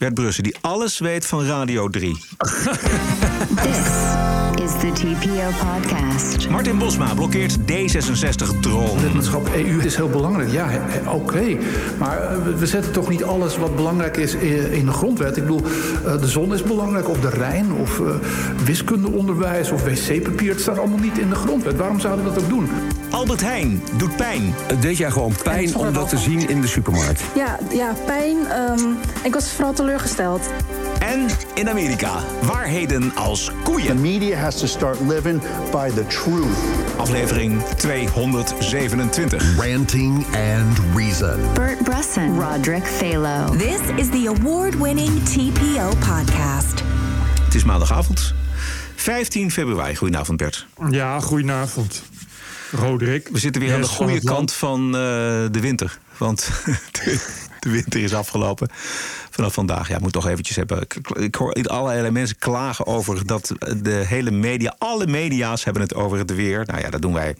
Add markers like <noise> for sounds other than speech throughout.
Bert Brussen, die alles weet van Radio 3. This is the TPO podcast. Martin Bosma blokkeert D66-drone. Lidmaatschap EU is heel belangrijk. Ja, oké. Maar eh, we- zetten toch niet alles wat belangrijk is i- in de grondwet. Ik bedoel, eh, de zon is belangrijk, of de Rijn, of eh, wiskundeonderwijs, of wc-papier. Het staat allemaal niet in de grondwet. Waarom zouden we dat ook doen? Albert Heijn doet pijn. Het deed jij gewoon pijn om dat te zien in de supermarkt. Ja, ja pijn. ehm, ik was vooral teleurgesteld. En in Amerika, waarheden als The koeien. media has to start living by the truth. Aflevering 227. Ranting and Reason. Bert Bresson, Roderick Phalo. This is the award winning TPO podcast. Het is maandagavond, 15 februari. Goedenavond Bert. Ja, goedenavond. Roderick. We zitten weer aan de goede kant van eh, de winter. Want de, <laughs> de winter is afgelopen vandaag. Ja, ik moet toch eventjes hebben. Ik, hoor allerlei mensen klagen over dat de hele media... alle media's hebben het over het weer. Nou ja, dat doen wij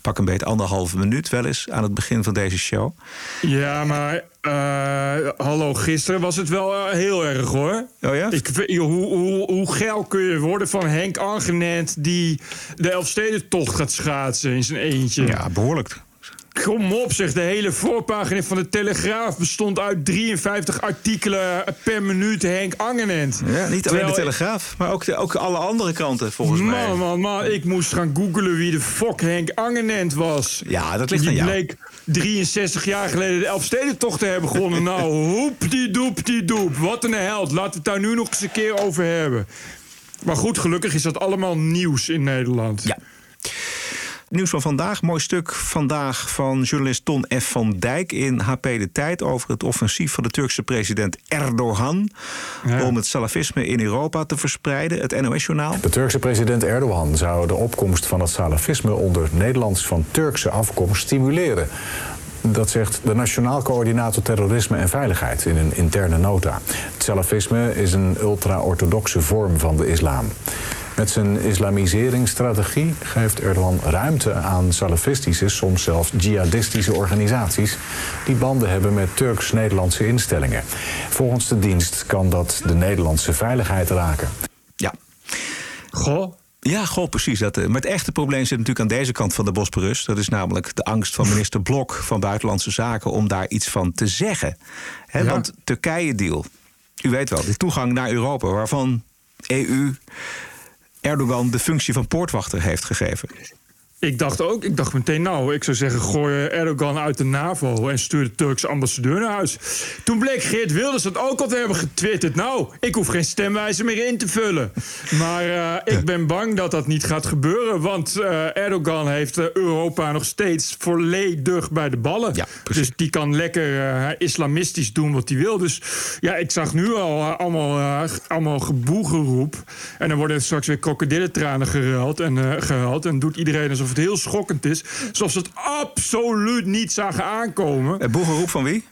pak een beetje anderhalve minuut wel eens... aan het begin van deze show. Ja, maar eh, hallo, gisteren was het wel eh, heel erg hoor. Oh ja? Ik, hoe, hoe, hoe geil kun je worden van Henk Angenent... die de Elfstedentocht gaat schaatsen in zijn eentje? Ja, behoorlijk. Kom op, zeg. De hele voorpagina van de Telegraaf bestond uit 53 artikelen per minuut Henk Angenent. Ja, niet alleen de Telegraaf, maar ook, de, ook alle andere kranten volgens mij. Man, man, man. Ik moest gaan googelen wie de fuck Henk Angenent was. Ja, dat ligt aan Die jou. bleek 63 jaar geleden de Elfstedentocht te hebben begonnen. nou, <laughs> hoep die doep die doep. Wat een held. Laten we het daar nu nog eens een keer over hebben. Maar goed, gelukkig is dat allemaal nieuws in Nederland. Ja. Nieuws van vandaag. Mooi stuk vandaag van journalist Ton F. van Dijk in HP De Tijd over het offensief van de Turkse president Erdogan. Ja. om het salafisme in Europa te verspreiden. Het NOS-journaal. De Turkse president Erdogan zou de opkomst van het salafisme onder Nederlands van Turkse afkomst stimuleren. Dat zegt de Nationaal Coördinator Terrorisme en Veiligheid in een interne nota. Het salafisme is een ultra-orthodoxe vorm van de islam. Met zijn islamiseringsstrategie geeft Erdogan ruimte aan salafistische, soms zelfs jihadistische organisaties die banden hebben met Turks-Nederlandse instellingen. Volgens de dienst kan dat de Nederlandse veiligheid raken. Ja. Goh. Ja, goh, precies. Dat, eh, maar het echte probleem zit natuurlijk aan deze kant van de Bosporus. Dat is namelijk de angst van minister Blok van Buitenlandse Zaken om daar iets van te zeggen. Ja. Want Turkije-deal, u weet wel, de toegang naar Europa, waarvan EU Erdogan de functie van poortwachter heeft gegeven. Ik dacht ook, ik dacht meteen, nou, ik zou zeggen, gooi Erdogan uit de NAVO en stuur de Turkse ambassadeur naar huis. Toen bleek Geert Wilders dat ook al te hebben getwitterd. Nou, ik hoef geen stemwijzer meer in te vullen. Maar eh, ik ben bang dat dat niet gaat gebeuren, want eh, Erdogan heeft eh, Europa nog steeds volledig bij de ballen. Ja, dus die kan lekker islamistisch doen wat hij wil. Dus ja, ik zag nu al allemaal, allemaal geboegeroep. En dan worden straks weer krokodillentranen geruild en, eh gehuild. En doet iedereen alsof het heel schokkend is. Alsof ze het absoluut niet zagen aankomen. Het boegeroep van wie?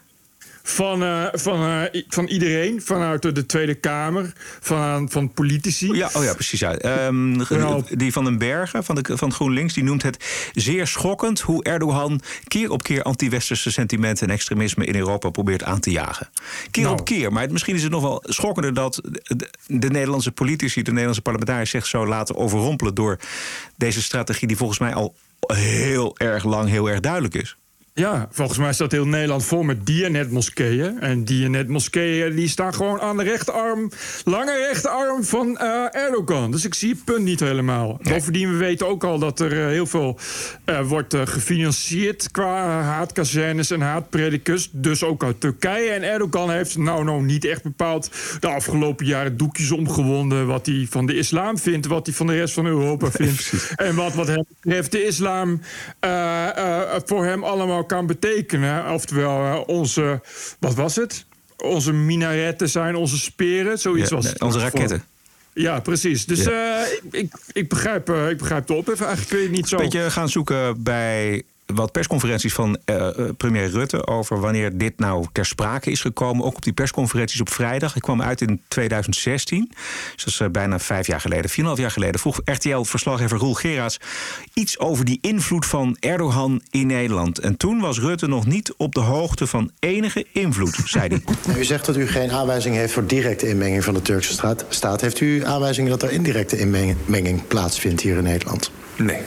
Van, eh, van, eh, van iedereen. Vanuit de Tweede Kamer. Van, van politici. Ja, oh ja, precies. Ja. Ehm. Die van den Bergen van, de, van GroenLinks die noemt het zeer schokkend hoe Erdogan keer op keer anti-westerse sentimenten en extremisme in Europa probeert aan te jagen. Keer Nou. op keer. Maar het- misschien is het nog wel schokkender dat de, de Nederlandse politici, de Nederlandse parlementariërs zich zo laten overrompelen door deze strategie die volgens mij al heel erg lang heel erg duidelijk is. Ja, volgens mij staat heel Nederland vol met Dianet-moskeeën. En Dianet-moskeeën die staan gewoon aan de rechterarm, lange rechterarm van eh, Erdogan. Dus ik zie het punt niet helemaal. Bovendien, we weten ook al dat er eh, heel veel eh, wordt gefinancierd qua haatkazernes en haatpredikus. Dus ook uit Turkije. En Erdogan heeft nou, nou niet echt bepaald de afgelopen jaren doekjes omgewonden. Wat hij van de islam vindt, wat hij van de rest van Europa vindt. en wat, wat hem betreft de islam voor hem allemaal kan betekenen. Oftewel, eh, onze, wat was het? Onze minaretten zijn onze speren. Zoiets Ja, was het. onze raketten. Ja, precies. Dus Ja. eh, ik, ik, ik, begrijp, eh, ik begrijp de ophef eigenlijk weer niet zo. Beetje gaan zoeken bij wat persconferenties van uh, premier Rutte over wanneer dit nou ter sprake is gekomen. Ook op die persconferenties op vrijdag. Ik kwam uit in 2016, dus dat is bijna vijf jaar geleden, 4,5 jaar geleden. Vroeg RTL-verslaggever Roel Geraas iets over die invloed van Erdogan in Nederland. En toen was Rutte nog niet op de hoogte van enige invloed, zei hij. <laughs> U zegt dat u geen aanwijzing heeft voor directe inmenging van de Turkse staat. Heeft u aanwijzingen dat er indirecte inmenging plaatsvindt hier in Nederland? Nee.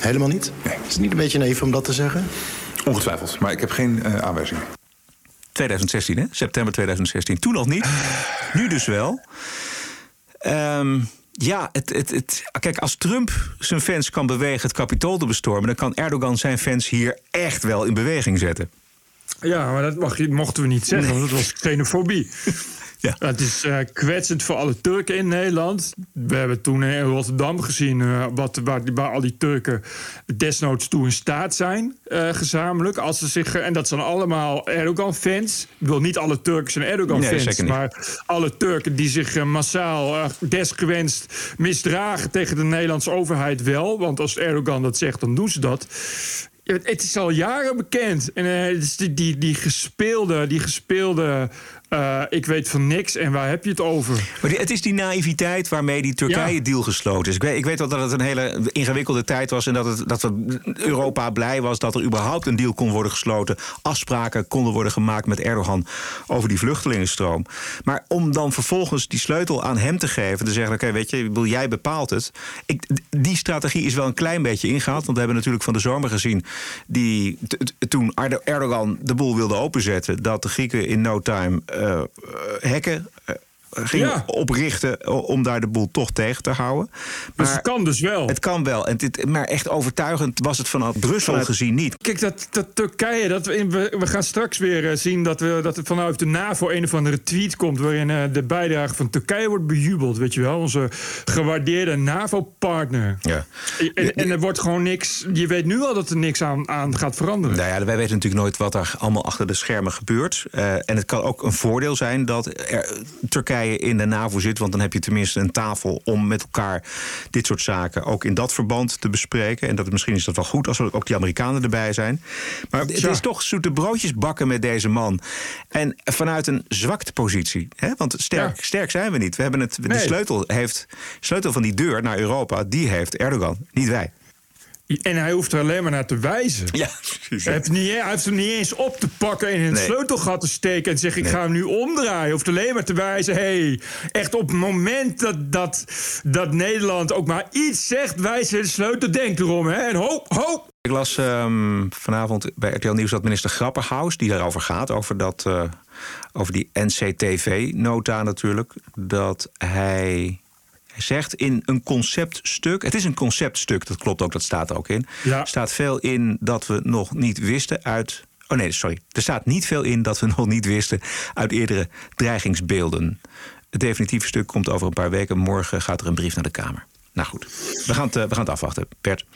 Helemaal niet? Nee. Is het niet een beetje naïef om dat te zeggen? Ongetwijfeld, maar ik heb geen uh, aanwijzingen. 2016, hè? September 2016. Toen nog niet. Nu dus wel. Um, ja, het, het, het, kijk, als Trump zijn fans kan bewegen het kapitool te bestormen, dan kan Erdogan zijn fans hier echt wel in beweging zetten. Ja, maar dat mag, mochten we niet zeggen, want dat was xenofobie. <laughs> Ja. Het is uh, kwetsend voor alle Turken in Nederland. We hebben toen in Rotterdam gezien uh, wat, waar, waar, al die Turken desnoods toe in staat zijn, uh, gezamenlijk. Als ze zich, en dat zijn allemaal Erdogan-fans. Ik wil niet alle Turken zijn Erdogan-fans, nee, maar alle Turken die zich massaal desgewenst misdragen tegen de Nederlandse overheid wel. Want als Erdogan dat zegt, dan doen ze dat. Het is al jaren bekend. En uh, die, die, die gespeelde, die gespeelde uh, ik weet van niks en waar heb je het over? Maar het is die naïviteit waarmee die Turkije-deal gesloten is. Ik weet, ik weet wel dat het een hele ingewikkelde tijd was... en dat, het, dat Europa blij was dat er überhaupt een deal kon worden gesloten. Afspraken konden worden gemaakt met Erdogan over die vluchtelingenstroom. Maar om dan vervolgens die sleutel aan hem te geven... te zeggen, oké, weet je, jij bepaalt het. Ik, die strategie is wel een klein beetje ingehaald. Want we hebben natuurlijk van de zomer gezien... die toen Erdogan de boel wilde openzetten... dat de Grieken in no time hekken ging oprichten om daar de boel toch tegen te houden. Maar dus het kan dus wel. Het kan wel. En dit, maar echt overtuigend was het vanuit Brussel gezien niet. Kijk, dat, dat Turkije, dat we, we, gaan straks weer uh, zien dat, we, dat er vanuit de NAVO een of andere tweet komt... waarin uh, de bijdrage van Turkije wordt bejubeld, weet je wel. Onze gewaardeerde NAVO-partner. Ja. En, en, er wordt gewoon niks... Je weet nu al dat er niks aan, aan gaat veranderen. Nou ja, wij weten natuurlijk nooit wat er allemaal achter de schermen gebeurt. Uh, en het kan ook een voordeel zijn dat er, Turkije in de NAVO zit. Want dan heb je tenminste een tafel om met elkaar dit soort zaken ook in dat verband te bespreken. En dat, misschien is dat wel goed als er ook die Amerikanen erbij zijn. Maar het is toch zoete broodjes bakken met deze man. En vanuit een zwakte positie. Hè? Want sterk, sterk zijn we niet. We hebben het, de sleutel, heeft, sleutel van die deur naar Europa, die heeft Erdogan, niet wij. En hij hoeft er alleen maar naar te wijzen. Ja, Hij heeft, niet, hij heeft hem niet eens op te pakken en in het sleutelgat te steken en zeggen: Ik ga hem nu omdraaien. Hij hoeft alleen maar te wijzen: hey, echt op het moment dat, dat, dat Nederland ook maar iets zegt, wijzen de sleutel. Denk erom, hè? En hoop, hoop. Ik las um, vanavond bij RTL Nieuws dat minister Grapperhaus, die daarover gaat, over, dat, uh, over die NCTV-nota natuurlijk, dat hij zegt in een conceptstuk. Het is een conceptstuk, dat klopt ook, dat staat er ook in. Er staat veel in dat we nog niet wisten uit. Oh nee, sorry. Er staat niet veel in dat we <laughs> nog niet wisten uit eerdere dreigingsbeelden. Het definitieve stuk komt over een paar weken. Morgen gaat er een brief naar de Kamer. Nou goed, we gaan het, eh, we gaan het afwachten. Bert.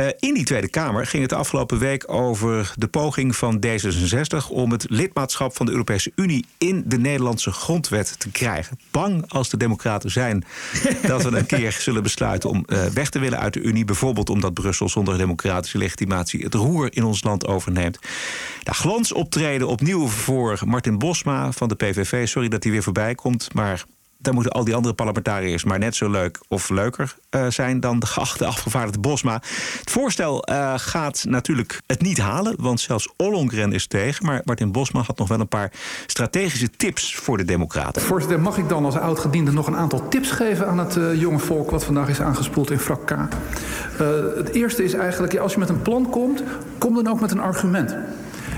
Uh, in die Tweede Kamer ging het de afgelopen week over de poging van D66 om het lidmaatschap van de Europese Unie in de Nederlandse grondwet te krijgen. Bang als de Democraten zijn <laughs> dat we een keer zullen besluiten om uh, weg te willen uit de Unie. Bijvoorbeeld omdat Brussel zonder democratische legitimatie het roer in ons land overneemt. Nou, glans optreden opnieuw voor Martin Bosma van de PVV. Sorry dat hij weer voorbij komt, maar dan moeten al die andere parlementariërs maar net zo leuk of leuker uh, zijn dan de geachte afgevaardigde Bosma. Het voorstel uh, gaat natuurlijk het niet halen, want zelfs Ollongren is tegen. Maar Martin Bosma had nog wel een paar strategische tips voor de Democraten. Voorzitter, mag ik dan als oud-gediende nog een aantal tips geven aan het uh, jonge volk wat vandaag is aangespoeld in vrak K? het eerste is eigenlijk, als je met een plan komt, kom dan ook met een argument.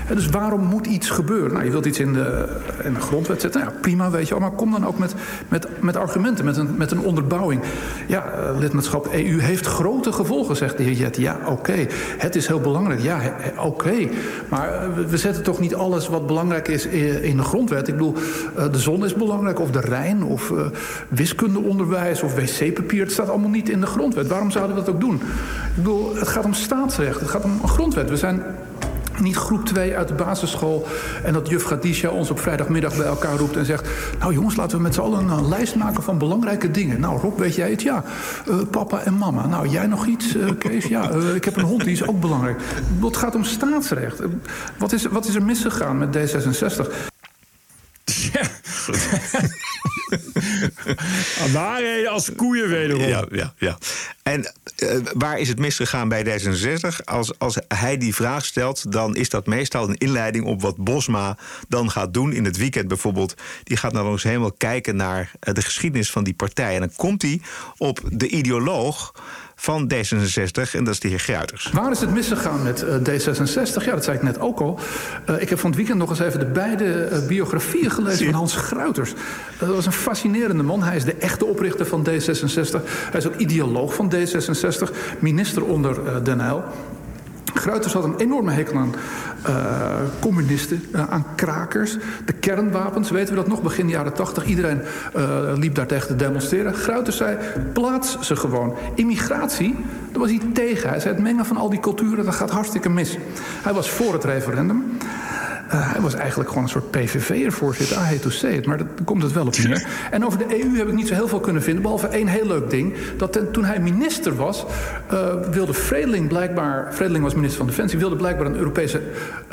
Dus waarom moet iets gebeuren? Nou, je wilt iets in de, in de grondwet zetten. Nou ja, prima, weet je wel. Maar kom dan ook met, met, met argumenten, met een, met een onderbouwing. Ja, uh, lidmaatschap EU heeft grote gevolgen, zegt de heer Jet. Ja, oké. Het is heel belangrijk. Ja, oké. Maar uh, we zetten toch niet alles wat belangrijk is in de grondwet. Ik bedoel, uh, de zon is belangrijk, of de Rijn, of wiskundeonderwijs, of wc-papier. Het staat allemaal niet in de grondwet. Waarom zouden we dat ook doen? Ik bedoel, het gaat om staatsrecht. Het gaat om een grondwet. We zijn Niet groep 2 uit de basisschool en dat juf Gadisha ons op vrijdagmiddag bij elkaar roept en zegt... nou jongens, laten we met z'n allen een lijst maken van belangrijke dingen. Nou Rob, weet jij het? Ja. Uh, papa en mama. Nou, jij nog iets, uh, Kees? Ja, uh, ik heb een hond, die is ook belangrijk. Het gaat om staatsrecht. Wat is, wat is er misgegaan met D66? Ja. <laughs> <laughs> Waarheden als koeien wederom. Ja, ja, ja. En uh, waar is het misgegaan bij D66? Als, als hij die vraag stelt, dan is dat meestal een inleiding op wat Bosma dan gaat doen in het weekend bijvoorbeeld. Die gaat nou eens helemaal kijken naar uh, de geschiedenis van die partij. En dan komt hij op de ideoloog van D66 en dat is de heer Gruiters. Waar is het misgegaan met uh, D66? Ja, dat zei ik net ook al. Uh, ik heb van het weekend nog eens even de beide uh, biografieën gelezen van Hans Gruiters. dat was een fascinerende man. Hij is de echte oprichter van D66. Hij is ook ideoloog van D66, minister onder Den Uyl. Gruiters had een enorme hekel aan uh, communisten, uh, aan krakers. De kernwapens, weten we dat nog? Begin jaren tachtig, iedereen uh, liep daar tegen te demonstreren. Gruiters zei, plaats ze gewoon. Immigratie, daar was hij tegen. Hij zei, het mengen van al die culturen, dat gaat hartstikke mis. Hij was voor het referendum. Uh, hij was eigenlijk gewoon een soort PVV'er, voorzitter. I hate to say it, maar daar komt het wel op neer. En over de EU heb ik niet zo heel veel kunnen vinden... behalve één heel leuk ding. Dat ten, toen hij minister was, uh, wilde Vredeling blijkbaar... Vredeling was minister van Defensie, wilde blijkbaar een Europese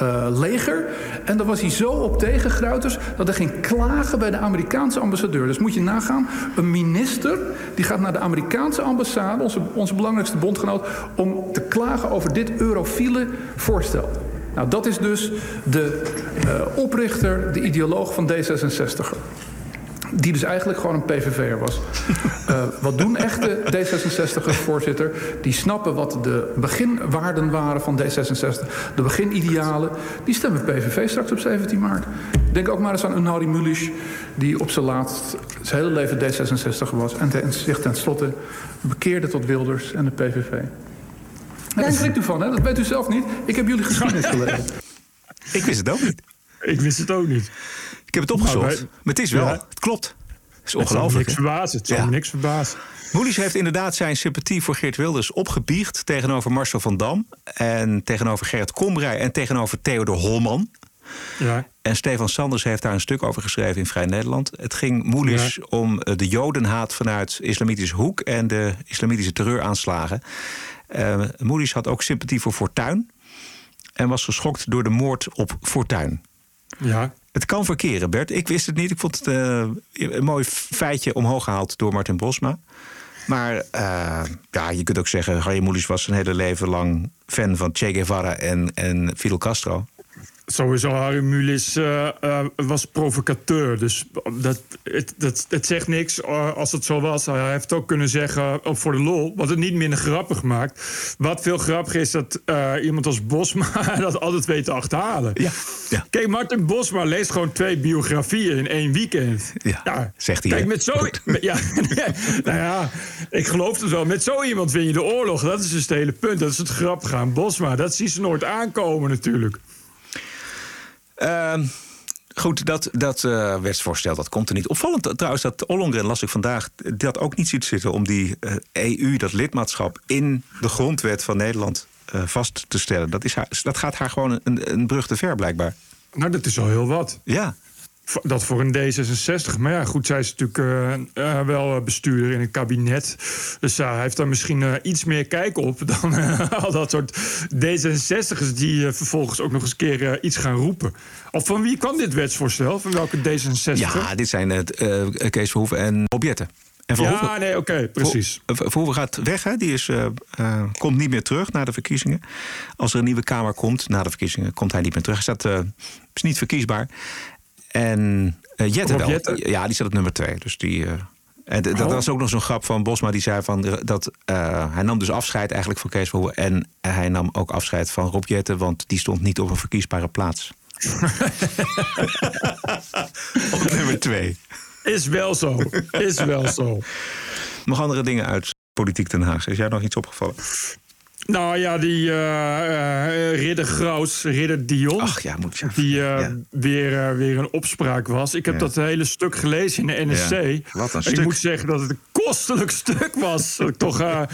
uh, leger. En daar was hij zo op tegen, Gruiters... dat er ging klagen bij de Amerikaanse ambassadeur. Dus moet je nagaan, een minister... die gaat naar de Amerikaanse ambassade, onze, onze belangrijkste bondgenoot... om te klagen over dit eurofiele voorstel. Nou, dat is dus de uh, oprichter, de ideoloog van D66. Die dus eigenlijk gewoon een PVV'er was. Uh, <laughs> wat doen echte D66'ers, voorzitter? Die snappen wat de beginwaarden waren van D66. De beginidealen. Die stemmen PVV straks op 17 maart. Denk ook maar eens aan Unhari Mulisch... die op zijn laatst zijn hele leven D66 was... en ten, zich tenslotte bekeerde tot Wilders en de PVV. En daar schrikt u van, hè? Dat weet u zelf niet. Ik heb jullie <laughs> geschiedenis gelezen. Ik wist het ook niet. Ik wist het ook niet. Ik heb het opgezocht. Maar, maar het is wel. Ja. Het klopt. Het is ongelooflijk. Het zal me niks verbazen. Het ja. niks verbazen. Moelis heeft inderdaad zijn sympathie voor Geert Wilders opgebiecht... tegenover Marcel van Dam en tegenover Gerrit Komrij... en tegenover Theodor Holman. Ja. En Stefan Sanders heeft daar een stuk over geschreven in Vrij Nederland. Het ging Moelis ja. om de jodenhaat vanuit islamitische hoek... en de islamitische terreuraanslagen. Uh, Moody's had ook sympathie voor Fortuyn. En was geschokt door de moord op Fortuyn. Ja. Het kan verkeren, Bert. Ik wist het niet. Ik vond het uh, een mooi feitje omhoog gehaald door Martin Bosma. Maar uh, ja, je kunt ook zeggen... Harry Moelis was zijn hele leven lang fan van Che Guevara en, en Fidel Castro. Sowieso, Harry Mulis uh, uh, was provocateur. Dus dat, het, dat, het zegt niks uh, als het zo was. Hij heeft ook kunnen zeggen, voor de lol, wat het niet minder grappig maakt. Wat veel grappiger is dat iemand als Bosma <laughs> dat altijd weet te achterhalen. Ja, ja. Kijk, Martin Bosma leest gewoon twee biografieën in één weekend. Ja, ja zegt hij. Kijk, met zo... met, ja, <laughs> nou ja, ik geloof het wel. Met zo iemand win je de oorlog. Dat is dus het hele punt. Dat is het grappige aan Bosma. Dat zie ze nooit aankomen natuurlijk. Uh, goed, dat, dat uh, wetsvoorstel dat komt er niet. Opvallend trouwens dat Ollongren, las ik vandaag, dat ook niet ziet zitten... om die uh, EU, dat lidmaatschap, in de grondwet van Nederland uh, vast te stellen. Dat, is haar, dat gaat haar gewoon een, een brug te ver, blijkbaar. Nou, dat is al heel wat. Ja. Dat voor een D66. Maar ja, goed, zij is natuurlijk uh, uh, wel bestuurder in het kabinet. Dus uh, hij heeft daar misschien iets meer kijk op <laughs> dan al dat soort D66'ers die vervolgens ook nog eens keer iets gaan roepen. Of van wie kwam dit wetsvoorstel? Van welke D66? Ja, dit zijn het Kees Verhoeven en Objecten. En Verhoeven, ja, nee, oké, okay, precies. Ver, Verhoeven gaat weg, hè? die is, uh, uh, komt niet meer terug na de verkiezingen. Als er een nieuwe Kamer komt, na de verkiezingen, komt hij niet meer terug. Hij staat, uh, is niet verkiesbaar. En uh, Jette wel. Jette? Ja, die staat op nummer twee. Dus die, uh, en dat oh. was ook nog zo'n grap van Bosma. Die zei van dat uh, hij nam dus afscheid eigenlijk van Kees Verhoeven. En hij nam ook afscheid van Rob Jette. Want die stond niet op een verkiesbare plaats. <laughs> op nummer twee. Is wel zo. Is wel zo. Nog andere dingen uit Politiek Den Haag. Is jij nog iets opgevallen? Nou ja, die eh, Ridder Graus, Ridder Dion. Ach ja, moet je. Die eh, weer, weer een opspraak was. Ik heb Ja. dat hele stuk gelezen in de NSC. Ja, wat een ik moet zeggen dat het een kostelijk stuk was. <laughs> Dat ik toch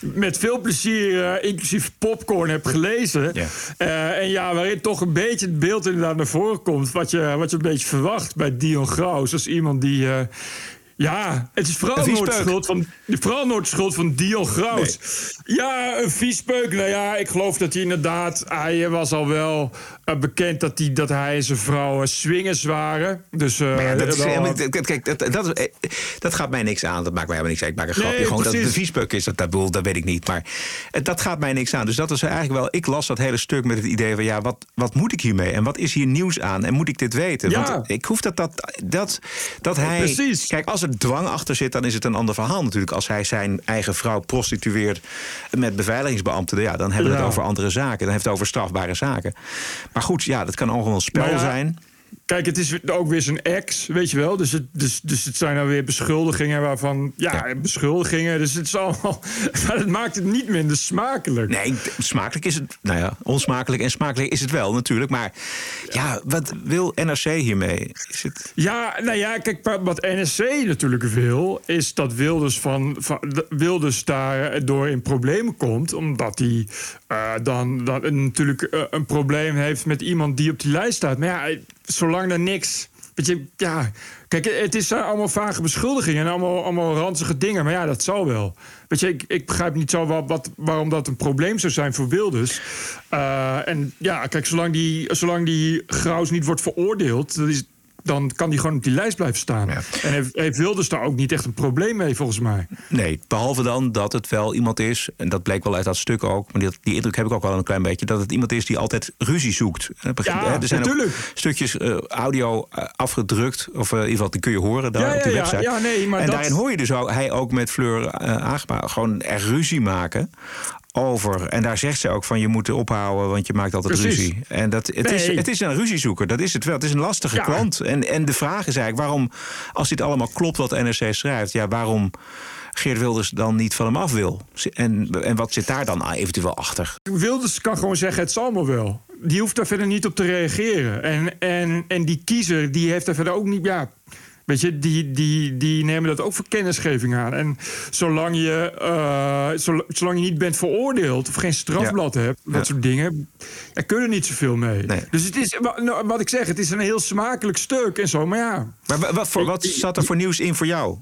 met veel plezier, inclusief popcorn, heb gelezen. En ja, waarin toch een beetje het beeld inderdaad naar voren komt. Wat je, wat je een beetje verwacht bij Dion Graus. Als iemand die. Ja, het is vooral nooit schuld van, vooral nooit schuld van Dion Graus. Ja, een viespeuk. Nou ja, ik geloof dat hij inderdaad... Hij was al wel eh, bekend dat hij, dat hij en zijn vrouw eh, swingers waren. Dus, eh, Maar ja, dat, is helemaal, kijk, dat, dat, gaat mij niks aan. Dat maakt mij helemaal niks uit. Ik maak een Nee, grapje. Gewoon dat het een viespeuk is, dat, dat, bedoel, dat weet ik niet. Maar dat gaat mij niks aan. Dus dat is eigenlijk wel... Ik las dat hele stuk met het idee van... ja, wat, wat moet ik hiermee? En wat is hier nieuws aan? En moet ik dit weten? Ja. Want ik hoef dat... Dat, dat, dat hij... Precies. Kijk, als er dwang achter zit, dan is het een ander verhaal natuurlijk. Als hij zijn eigen vrouw prostitueert met beveiligingsbeambten... ja, dan hebben we Ja. het over andere zaken. Dan heeft het over strafbare zaken. Maar goed, ja, dat kan een spel ja, zijn. Kijk, het is ook weer zijn ex, weet je wel. Dus het, dus, dus het zijn dan weer beschuldigingen waarvan... Ja, beschuldigingen. Dus het is allemaal... <laughs> Maar het maakt het niet minder smakelijk. Nee, smakelijk is het. Nou ja, onsmakelijk en smakelijk is het wel natuurlijk. Maar ja, wat wil NRC hiermee? Is het... Ja, nou ja, kijk, wa- wat NSC natuurlijk wil, is dat Wilders, van, van, de- Wilders daardoor in problemen komt. Omdat hij eh, dan, dan natuurlijk eh, een probleem heeft met iemand die op die lijst staat. Maar ja, zolang er niks. Weet je, ja. Kijk, het is allemaal vage beschuldigingen en allemaal, allemaal ranzige dingen. Maar ja, dat zal wel. Weet je, ik, ik begrijp niet zo wat, wat, waarom dat een probleem zou zijn voor Wilders. Eh, en ja, kijk, zolang die, zolang die Graus niet wordt veroordeeld, dat is, dan kan die gewoon op die lijst blijven staan. En heeft, heeft Wilders daar ook niet echt een probleem mee, volgens mij. Nee, behalve dan dat het wel iemand is, en dat bleek wel uit dat stuk ook, maar die, die indruk heb ik ook wel een klein beetje, dat het iemand is die altijd ruzie zoekt. Eh, begint- Ja, hè, er zijn natuurlijk. ook stukjes eh, audio eh, afgedrukt, of in ieder geval die kun je horen daar Ja, op die website. Ja, nee, maar en dat- daarin hoor je dus ook, hij ook met Fleur eh Agema gewoon er ruzie maken. Over. En daar zegt ze ook van je moet ophouden, want je maakt altijd Precies. ruzie. En dat, het, is, het is een ruziezoeker, dat is het wel. Het is een lastige Ja. klant. En, en de vraag is eigenlijk waarom, als dit allemaal klopt wat NRC schrijft, ja, waarom Geert Wilders dan niet van hem af wil? En, en wat zit daar dan eventueel achter? Wilders kan gewoon zeggen, het zal me wel. Die hoeft daar verder niet op te reageren. En, en, en die kiezer, die heeft daar verder ook niet... Ja, weet je, die, die, die nemen dat ook voor kennisgeving aan. En zolang je, eh, zol- zolang je niet bent veroordeeld... of geen strafblad hebt, dat Ja. soort dingen... er niet zoveel mee. Nee. Dus het is, nou, wat ik zeg, het is een heel smakelijk stuk en zo. Maar ja, Maar wa- wat, voor, wat zat er voor nieuws in voor jou?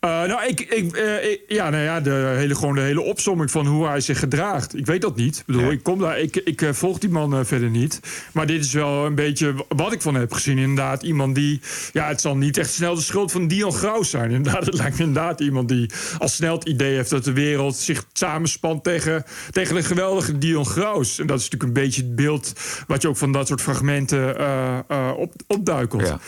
Eh, nou, ik, ik, eh, ik- ja, nou ja, de hele, gewoon de hele opsomming van hoe hij zich gedraagt. Ik weet dat niet. Ik bedoel, ik, kom daar, ik, ik eh, volg die man verder niet. Maar dit is wel een beetje wat ik van heb gezien. Inderdaad, iemand die. Ja, het zal niet echt snel de schuld van Dion Graus zijn. Inderdaad, het lijkt me inderdaad iemand die al snel het idee heeft dat de wereld zich samenspant tegen, tegen de geweldige Dion Graus. En dat is natuurlijk een beetje het beeld wat je ook van dat soort fragmenten op, opduikelt. Ja.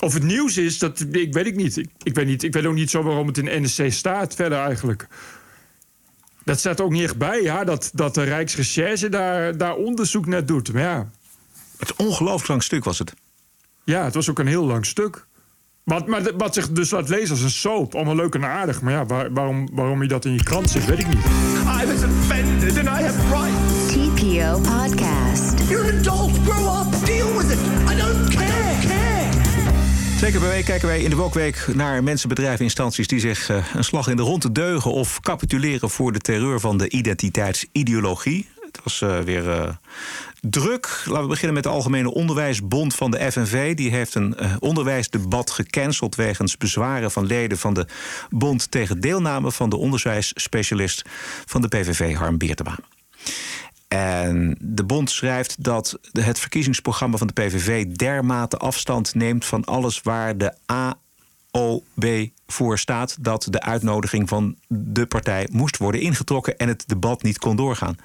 Of het nieuws is, dat ik weet ik niet. Ik, ik, weet niet. ik weet ook niet zo waarom het in NSC staat verder eigenlijk. Dat staat ook niet echt bij, ja, dat, dat de Rijksrecherche daar, daar onderzoek naar doet. Maar ja, Het is een ongelooflijk lang stuk was het. ja, het was ook een heel lang stuk. Wat, maar wat zich dus laat lezen als een soap. Allemaal leuk en aardig. Maar ja, waar- waarom, waarom je dat in je krant zet, weet ik niet. I was offended and I have rights. TPO Podcast. You're an adult. Grow up. Deal with it. Week kijken wij in de Wokweek naar mensen, bedrijven, instanties die zich eh, een slag in de ronde deugen of capituleren voor de terreur van de identiteitsideologie. Het was eh, weer eh, druk. Laten we beginnen met de Algemene Onderwijsbond van de FNV. Die heeft een onderwijsdebat gecanceld wegens bezwaren van leden van de bond tegen deelname van de onderwijsspecialist van de PVV, Harm Beertema. En de bond schrijft dat het verkiezingsprogramma van de PVV dermate afstand neemt van alles waar de AOB voor staat dat de uitnodiging van de partij moest worden ingetrokken en het debat niet kon doorgaan.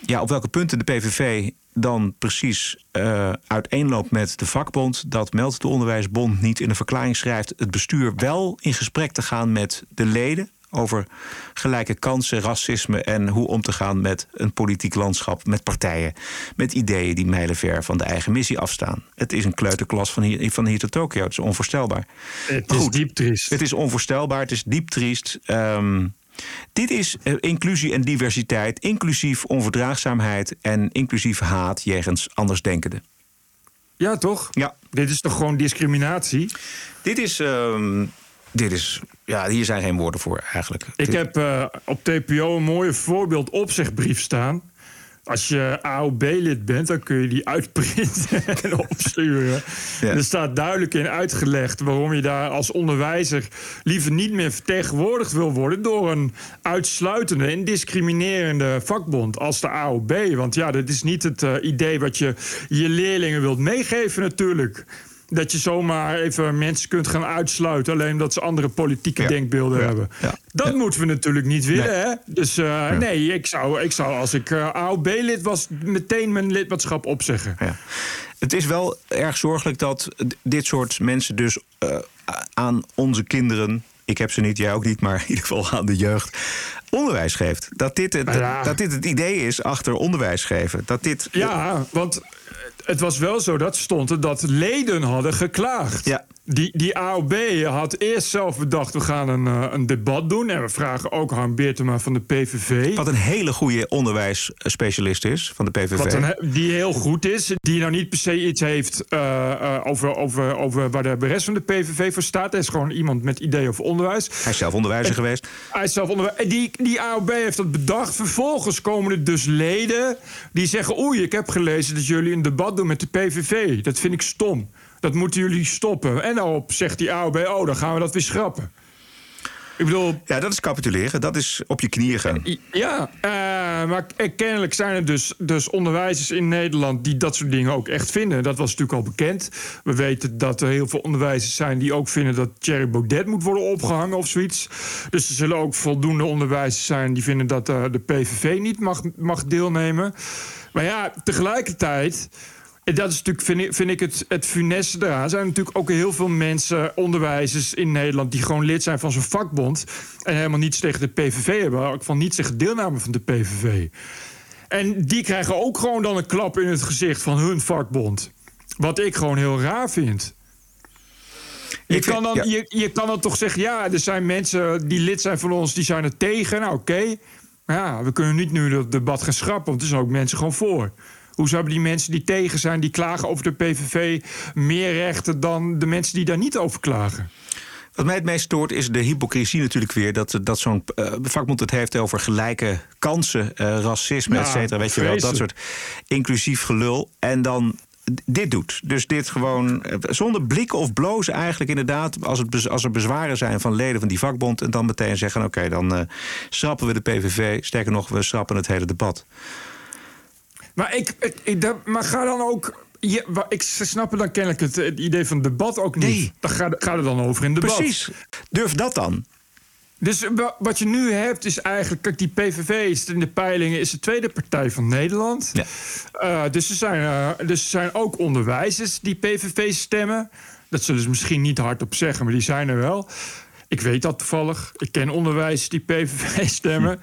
Ja, op welke punten de PVV dan precies eh, uiteenloopt met de vakbond, dat meldt de Onderwijsbond niet in een verklaring schrijft. Het bestuur wel in gesprek te gaan met de leden over gelijke kansen, racisme en hoe om te gaan met een politiek landschap, met partijen, met ideeën die mijlenver van de eigen missie afstaan. Het is een kleuterklas van hier, van hier tot Tokio. Het is onvoorstelbaar. Het is goed, diep triest. Het is onvoorstelbaar, het is diep triest. Ehm, Dit is uh, inclusie en diversiteit, inclusief onverdraagzaamheid en inclusief haat jegens andersdenkenden. Ja, toch? Ja. Dit is toch gewoon discriminatie? Dit is. Uh, dit is. Ja, hier zijn geen woorden voor eigenlijk. Ik heb uh, op TPO een mooie voorbeeld opzegbrief staan. Als je AOB-lid bent, dan kun je die uitprinten <laughs> en opsturen. Ja. Er staat duidelijk in uitgelegd waarom je daar als onderwijzer liever niet meer vertegenwoordigd wil worden door een uitsluitende en discriminerende vakbond als de AOB. Want ja, dat is niet het uh, idee wat je je leerlingen wilt meegeven, natuurlijk dat je zomaar even mensen kunt gaan uitsluiten... alleen omdat ze andere politieke ja. denkbeelden ja. hebben. Ja. Dat moeten we natuurlijk niet willen, hè? Dus uh, nee, ik zou, ik zou als ik uh, AOB-lid was... meteen mijn lidmaatschap opzeggen. Het is wel erg zorgelijk dat dit soort mensen dus uh, aan onze kinderen... ik heb ze niet, jij ook niet, maar in ieder geval aan de jeugd... onderwijs geeft. Dat dit het, dat dit het idee is achter onderwijs geven. Dat dit, ja, want het was wel zo, dat stond er, dat leden hadden geklaagd. Ja. Die, die AOB had eerst zelf bedacht, we gaan een, uh, een debat doen. En we vragen ook Harm Beertema van de PVV. Wat een hele goede onderwijsspecialist is van de PVV. Wat een, die heel goed is. Die nou niet per se iets heeft uh, uh, over, over, over waar de rest van de PVV voor staat. Hij is gewoon iemand met ideeën over onderwijs. Hij is zelf onderwijzer en, geweest. Hij is zelf onderwijzer. Die, die AOB heeft dat bedacht. Vervolgens komen er dus leden die zeggen... oei, ik heb gelezen dat jullie een debat doen met de PVV. Dat vind ik stom. Dat moeten jullie stoppen. En daarop zegt die AOB, oh, dan gaan we dat weer schrappen. Ik bedoel... Ja, dat is capituleren. Dat is op je knieën gaan. Ja, uh, maar kennelijk zijn er dus, dus onderwijzers in Nederland... die dat soort dingen ook echt vinden. Dat was natuurlijk al bekend. We weten dat er heel veel onderwijzers zijn... die ook vinden dat Thierry Baudet moet worden opgehangen of zoiets. Dus er zullen ook voldoende onderwijzers zijn... die vinden dat uh, de PVV niet mag, mag deelnemen. Maar ja, tegelijkertijd... Dat is natuurlijk, vind ik, vind ik het, het funeste eraan. Er zijn natuurlijk ook heel veel mensen, onderwijzers in Nederland... die gewoon lid zijn van zo'n vakbond... en helemaal niets tegen de PVV hebben... ook van niets tegen deelname van de PVV. En die krijgen ook gewoon dan een klap in het gezicht van hun vakbond. Wat ik gewoon heel raar vind. Je, kan dan, ja. je, je kan dan toch zeggen, ja, er zijn mensen die lid zijn van ons... die zijn er tegen, nou oké. Okay. Ja, we kunnen niet nu dat debat gaan schrappen... want er zijn ook mensen gewoon voor. Hoezo hebben die mensen die tegen zijn, die klagen over de PVV... meer rechten dan de mensen die daar niet over klagen? Wat mij het meest stoort is de hypocrisie natuurlijk weer. Dat, dat zo'n uh, vakbond het heeft over gelijke kansen, uh, racisme, nou, et cetera. Weet je wel, dat soort inclusief gelul. En dan dit doet. Dus dit gewoon zonder blikken of blozen eigenlijk inderdaad... als, het, als er bezwaren zijn van leden van die vakbond... en dan meteen zeggen, oké, okay, dan uh, schrappen we de PVV. Sterker nog, we schrappen het hele debat. Maar, ik, ik, ik, maar ga dan ook. Je, ik snap dan kennelijk het, het, idee van debat ook niet. Nee. Dan gaat ga er dan over in debat. Precies. Durf dat dan. Dus wat je nu hebt is eigenlijk... Kijk, die PVV is in de peilingen is de tweede partij van Nederland. Ja. Uh, dus, er zijn, uh, dus er zijn ook onderwijzers die PVV stemmen. Dat zullen ze misschien niet hardop zeggen, maar die zijn er wel. Ik weet dat toevallig. Ik ken onderwijzers die PVV <laughs> stemmen.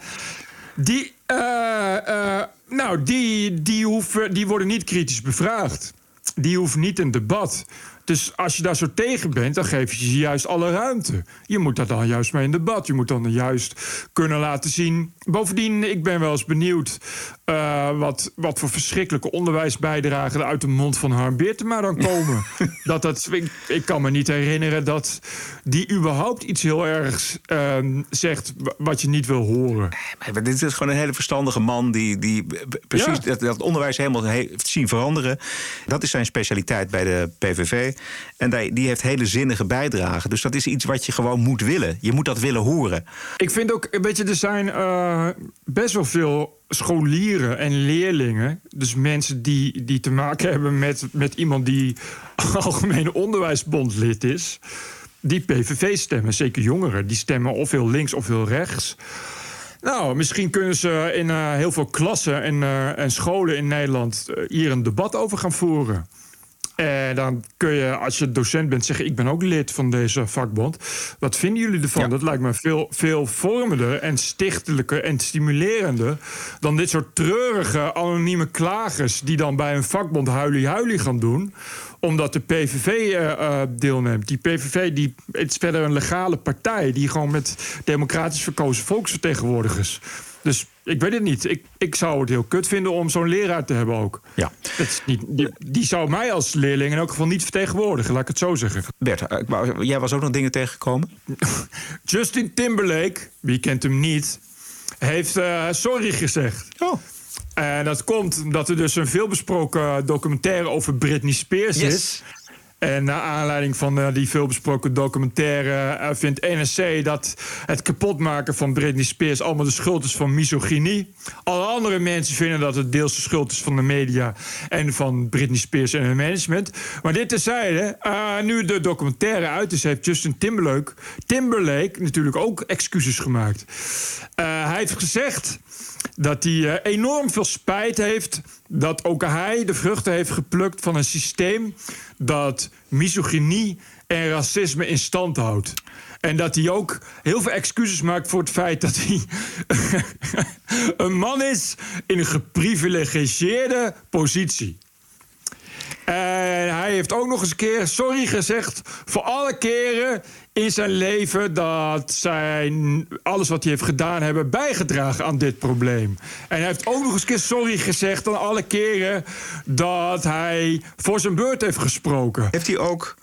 Die... Uh, nou, die, die, hoeven, die worden niet kritisch bevraagd. Die hoeven niet een debat. Dus als je daar zo tegen bent, dan geef je ze juist alle ruimte. Je moet daar dan juist mee in debat. Je moet dan juist kunnen laten zien. Bovendien, ik ben wel eens benieuwd uh, wat, wat voor verschrikkelijke onderwijsbijdragen er uit de mond van Harm Beertema dan <laughs> komen. dat dat, ik, ik, kan me niet herinneren dat die überhaupt iets heel ergs uh, zegt wat je niet wil horen. Maar dit is gewoon een hele verstandige man die, die precies ja. dat, dat onderwijs helemaal heeft zien veranderen. Dat is zijn specialiteit bij de PVV. En die, heeft hele zinnige bijdragen. Dus dat is iets wat je gewoon moet willen. Je moet dat willen horen. Ik vind ook, weet je, er zijn uh, best wel veel scholieren en leerlingen, dus mensen die, die te maken hebben met, met iemand die <laughs> Algemene Onderwijsbond lid is, die PVV stemmen, zeker jongeren, die stemmen of heel links of heel rechts. Nou, misschien kunnen ze in uh, heel veel klassen en, uh, en scholen in Nederland hier een debat over gaan voeren. En dan kun je, als je docent bent, zeggen: Ik ben ook lid van deze vakbond. Wat vinden jullie ervan? Ja. Dat lijkt me veel, veel vormender en stichtelijker en stimulerender. dan dit soort treurige, anonieme klagers. die dan bij een vakbond huilie-huilie gaan doen omdat de PVV eh, eh, deelneemt. Die PVV die, het is verder een legale partij... die gewoon met democratisch verkozen volksvertegenwoordigers... Dus ik weet het niet. Ik, ik zou het heel kut vinden om zo'n leraar te hebben ook. Ja. Dat is niet, die, die zou mij als leerling in elk geval niet vertegenwoordigen, laat ik het zo zeggen. Bert, eh, jij was ook nog dingen tegengekomen? <laughs> Justin Timberlake, wie kent hem niet, heeft eh, sorry gezegd. Oh. En dat komt omdat er dus een veelbesproken documentaire over Britney Spears Yes. is. En naar aanleiding van eh, die veelbesproken documentaire eh, vindt NSC dat het kapotmaken van Britney Spears allemaal de schuld is van misogynie. Alle andere mensen vinden dat het deels de schuld is van de media en van Britney Spears en hun management. Maar dit terzijde, eh nu de documentaire uit is, heeft Justin Timberlake, Timberlake natuurlijk ook excuses gemaakt. Hij heeft gezegd dat hij eh, enorm veel spijt heeft dat ook hij de vruchten heeft geplukt van een systeem dat misogynie en racisme in stand houdt. En dat hij ook heel veel excuses maakt voor het feit dat hij <laughs> een man is in een geprivilegeerde positie. En hij heeft ook nog eens een keer sorry gezegd voor alle keren in zijn leven dat zijn, alles wat hij heeft gedaan hebben bijgedragen aan dit probleem. En hij heeft ook nog eens een keer sorry gezegd aan alle keren dat hij voor zijn beurt heeft gesproken. Heeft hij ook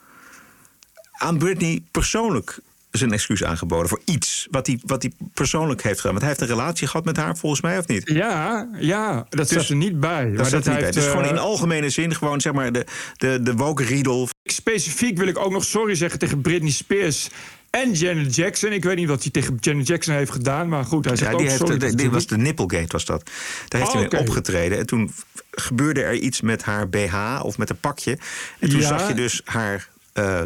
aan Britney persoonlijk zijn excuus aangeboden voor iets wat hij, wat hij persoonlijk heeft gedaan? Want hij heeft een relatie gehad met haar, volgens mij, of niet? Ja, ja dat Dus- staat er niet bij. Dat Maar er niet bij. Dus eh, gewoon in algemene zin, gewoon zeg maar de, de, de woke riedel. Specifiek wil ik ook nog sorry zeggen tegen Britney Spears en Janet Jackson. Ik weet niet wat hij tegen Janet Jackson heeft gedaan, maar goed, hij zegt Ja, ook die heeft, sorry. de- dat dit was de Nipplegate, was dat. Daar heeft Oh, hij mee oké. opgetreden. En toen gebeurde er iets met haar BH of met een pakje. En toen Ja. zag je dus haar eh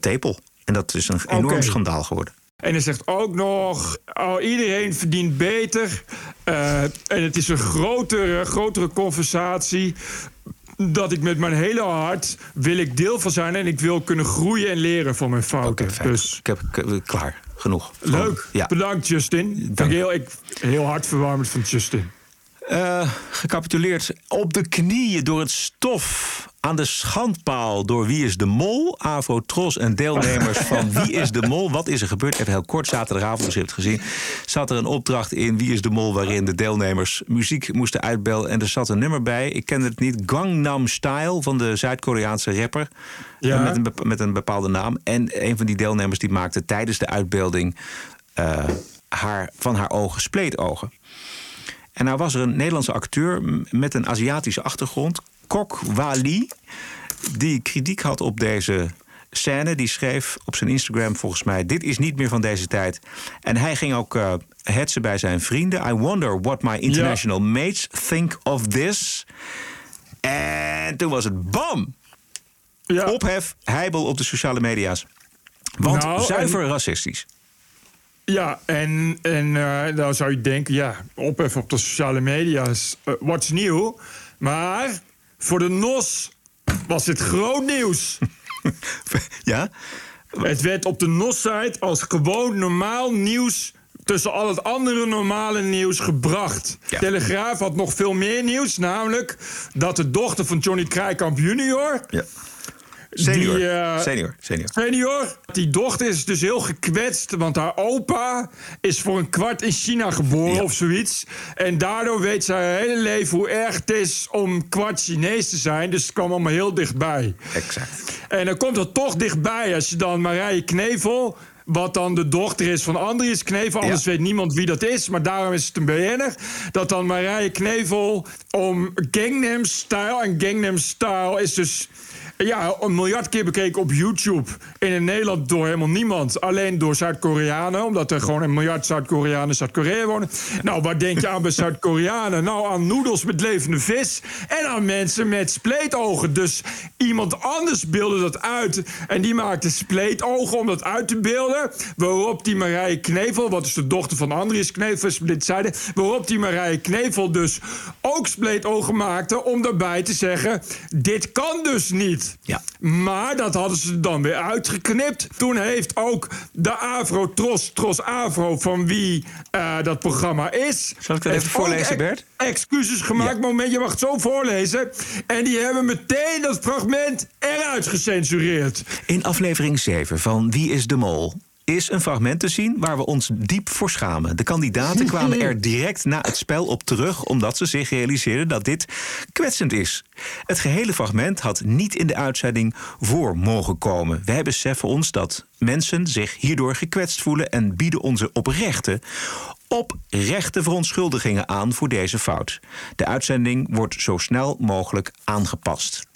tepel. En dat is een enorm schandaal geworden. En hij zegt ook nog: oh, iedereen verdient beter. Eh, en het is een grotere, grotere conversatie. Dat ik met mijn hele hart wil ik deel van zijn en ik wil kunnen groeien en leren van mijn fouten. dus Ik heb ik- klaar, genoeg. leuk. Ja. Bedankt, Justin. Ik heel, ik, heel hartverwarmend van Justin. Eh, gecapituleerd op de knieën door het stof aan de schandpaal door Wie is de Mol? Avro, Tros en deelnemers <laughs> van Wie is de Mol? Wat is er gebeurd? Even heel kort, zaterdagavond, dus je hebt het gezien... zat er een opdracht in Wie is de Mol... waarin de deelnemers muziek moesten uitbellen. En er zat een nummer bij, ik kende het niet... Gangnam Style van de Zuid-Koreaanse rapper. Ja. Met, een, met een bepaalde naam. En een van die deelnemers die maakte tijdens de uitbeelding... eh, haar, van haar ogen spleetogen. En nou was er een Nederlandse acteur met een Aziatische achtergrond, Kok Wali, die kritiek had op deze scène. Die schreef op zijn Instagram volgens mij: Dit is niet meer van deze tijd. En hij ging ook eh hetsen bij zijn vrienden. I wonder what my international mates think of this. En toen was het bam! Ophef, heibel op de sociale media's. Want Nou, zuiver en- racistisch. Ja, en, en eh, dan zou je denken, ja, ophef op de sociale media is eh, what's nieuw. Maar voor de NOS was dit groot nieuws. <laughs> ja? Het werd op de NOS-site als gewoon normaal nieuws tussen al het andere normale nieuws gebracht. Telegraaf had nog veel meer nieuws, namelijk dat de dochter van Johnny Krijkamp junior... Senior. Die, eh, senior. Senior. Senior. Die dochter is dus heel gekwetst, want haar opa is voor een kwart in China geboren of zoiets. En daardoor weet zij haar hele leven hoe erg het is om kwart Chinees te zijn. Dus het kwam allemaal heel dichtbij. Exact. En dan komt het toch dichtbij als je dan Marije Knevel. Wat dan de dochter is van Andries Knevel. Anders weet niemand wie dat is. Maar daarom is het een BN'er. Dat dan Marije Knevel om Gangnam Style. En Gangnam Style is dus ja, een miljard keer bekeken op YouTube. In Nederland door helemaal niemand. Alleen door Zuid-Koreanen. Omdat er gewoon een miljard Zuid-Koreanen in Zuid-Korea wonen. Nou, wat denk je aan bij Zuid-Koreanen? Nou, aan noedels met levende vis. En aan mensen met spleetogen. Dus iemand anders beelde dat uit. En die maakte spleetogen om dat uit te beelden. Waarop die Marije Knevel, wat is de dochter van Andries Knevel, dit zeiden. Waarop die Marije Knevel dus ook spleetogen maakte. Om daarbij te zeggen: dit kan dus niet. Ja. Maar dat hadden ze dan weer uitgeknipt. Toen heeft ook de Avro Tros, Tros Avro, van wie uh, dat programma is. Zal ik dat even voorlezen, Bert? Excuses gemaakt. Ja. Moment, je mag het zo voorlezen. En die hebben meteen dat fragment eruit gecensureerd. In aflevering 7 van Wie is de Mol? Is een fragment te zien waar we ons diep voor schamen. De kandidaten kwamen er <laughs> direct na het spel op terug omdat ze zich realiseerden dat dit kwetsend is. Het gehele fragment had niet in de uitzending voor mogen komen. Wij beseffen ons dat mensen zich hierdoor gekwetst voelen en bieden onze oprechte oprechte verontschuldigingen aan voor deze fout. De uitzending wordt zo snel mogelijk aangepast.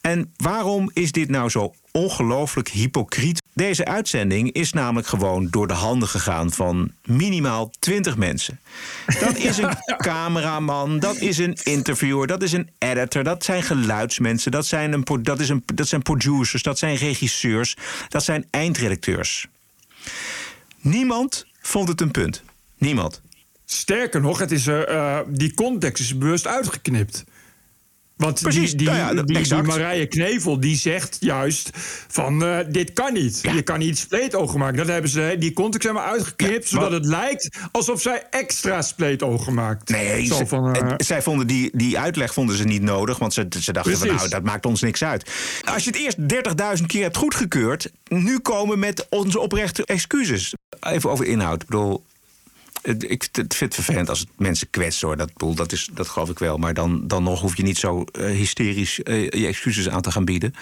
En waarom is dit nou zo ongelooflijk hypocriet? Deze uitzending is namelijk gewoon door de handen gegaan van minimaal 20 mensen. Dat is een <laughs> cameraman, dat is een interviewer, dat is een editor, dat zijn geluidsmensen, dat zijn, een, dat, is een, dat zijn producers, dat zijn regisseurs, dat zijn eindredacteurs. Niemand vond het een punt. Niemand. Sterker nog, het is, uh, die context is bewust uitgeknipt. Want Precies, die, die, nou ja, die, exact. die Marije Knevel die zegt juist van uh, dit kan niet. Ja. Je kan niet spleetogen maken. Dat hebben ze die context helemaal uitgeknipt, zodat het lijkt alsof zij extra spleetogen maakt. Nee, Zo van, eh, zij vonden die, die uitleg vonden ze niet nodig, want ze, ze dachten van nou, dat maakt ons niks uit. Als je het eerst 30.000 keer hebt goedgekeurd, nu komen met onze oprechte excuses. Even over inhoud. Ik bedoel, het- ik vind het vervelend als het mensen kwetsen hoor. Dat, bedoel, dat, is, dat geloof ik wel. Maar dan, dan nog hoef je niet zo eh, hysterisch eh, je excuses aan te gaan bieden.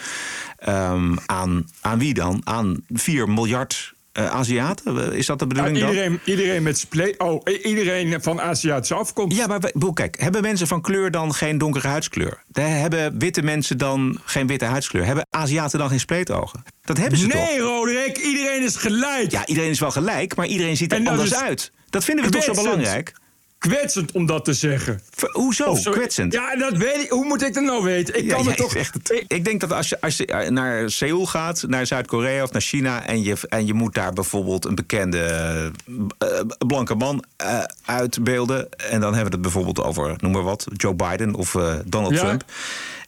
Ehm, aan, aan wie dan? Aan 4 miljard eh, Aziaten? Is dat de ja, bedoeling dan? iedereen, iedereen met spleet. Oh, iedereen van Aziatische afkomst. Ja, maar we- kijk, hebben mensen van kleur dan geen donkere huidskleur? De- Hebben witte mensen dan geen witte huidskleur? Hebben Aziaten dan geen spleetogen? Dat hebben ze toch? nee, Roderick, iedereen is gelijk. Ja, iedereen is wel gelijk, maar iedereen ziet er anders is uit. Dat vinden we toch zo belangrijk? Kwetsend om dat te zeggen. V- Hoezo? Zo- Kwetsend. Ja, dat weet ik. Hoe moet ik dat nou weten? Ik Ja, kan het toch. het. Ik denk dat als je, als je eh, naar Seoul gaat, naar Zuid-Korea of naar China... En je, en je moet daar bijvoorbeeld een bekende eh, blanke man eh, uitbeelden... en dan hebben we het bijvoorbeeld over, noem maar wat, Joe Biden of eh, Donald Ja. Trump...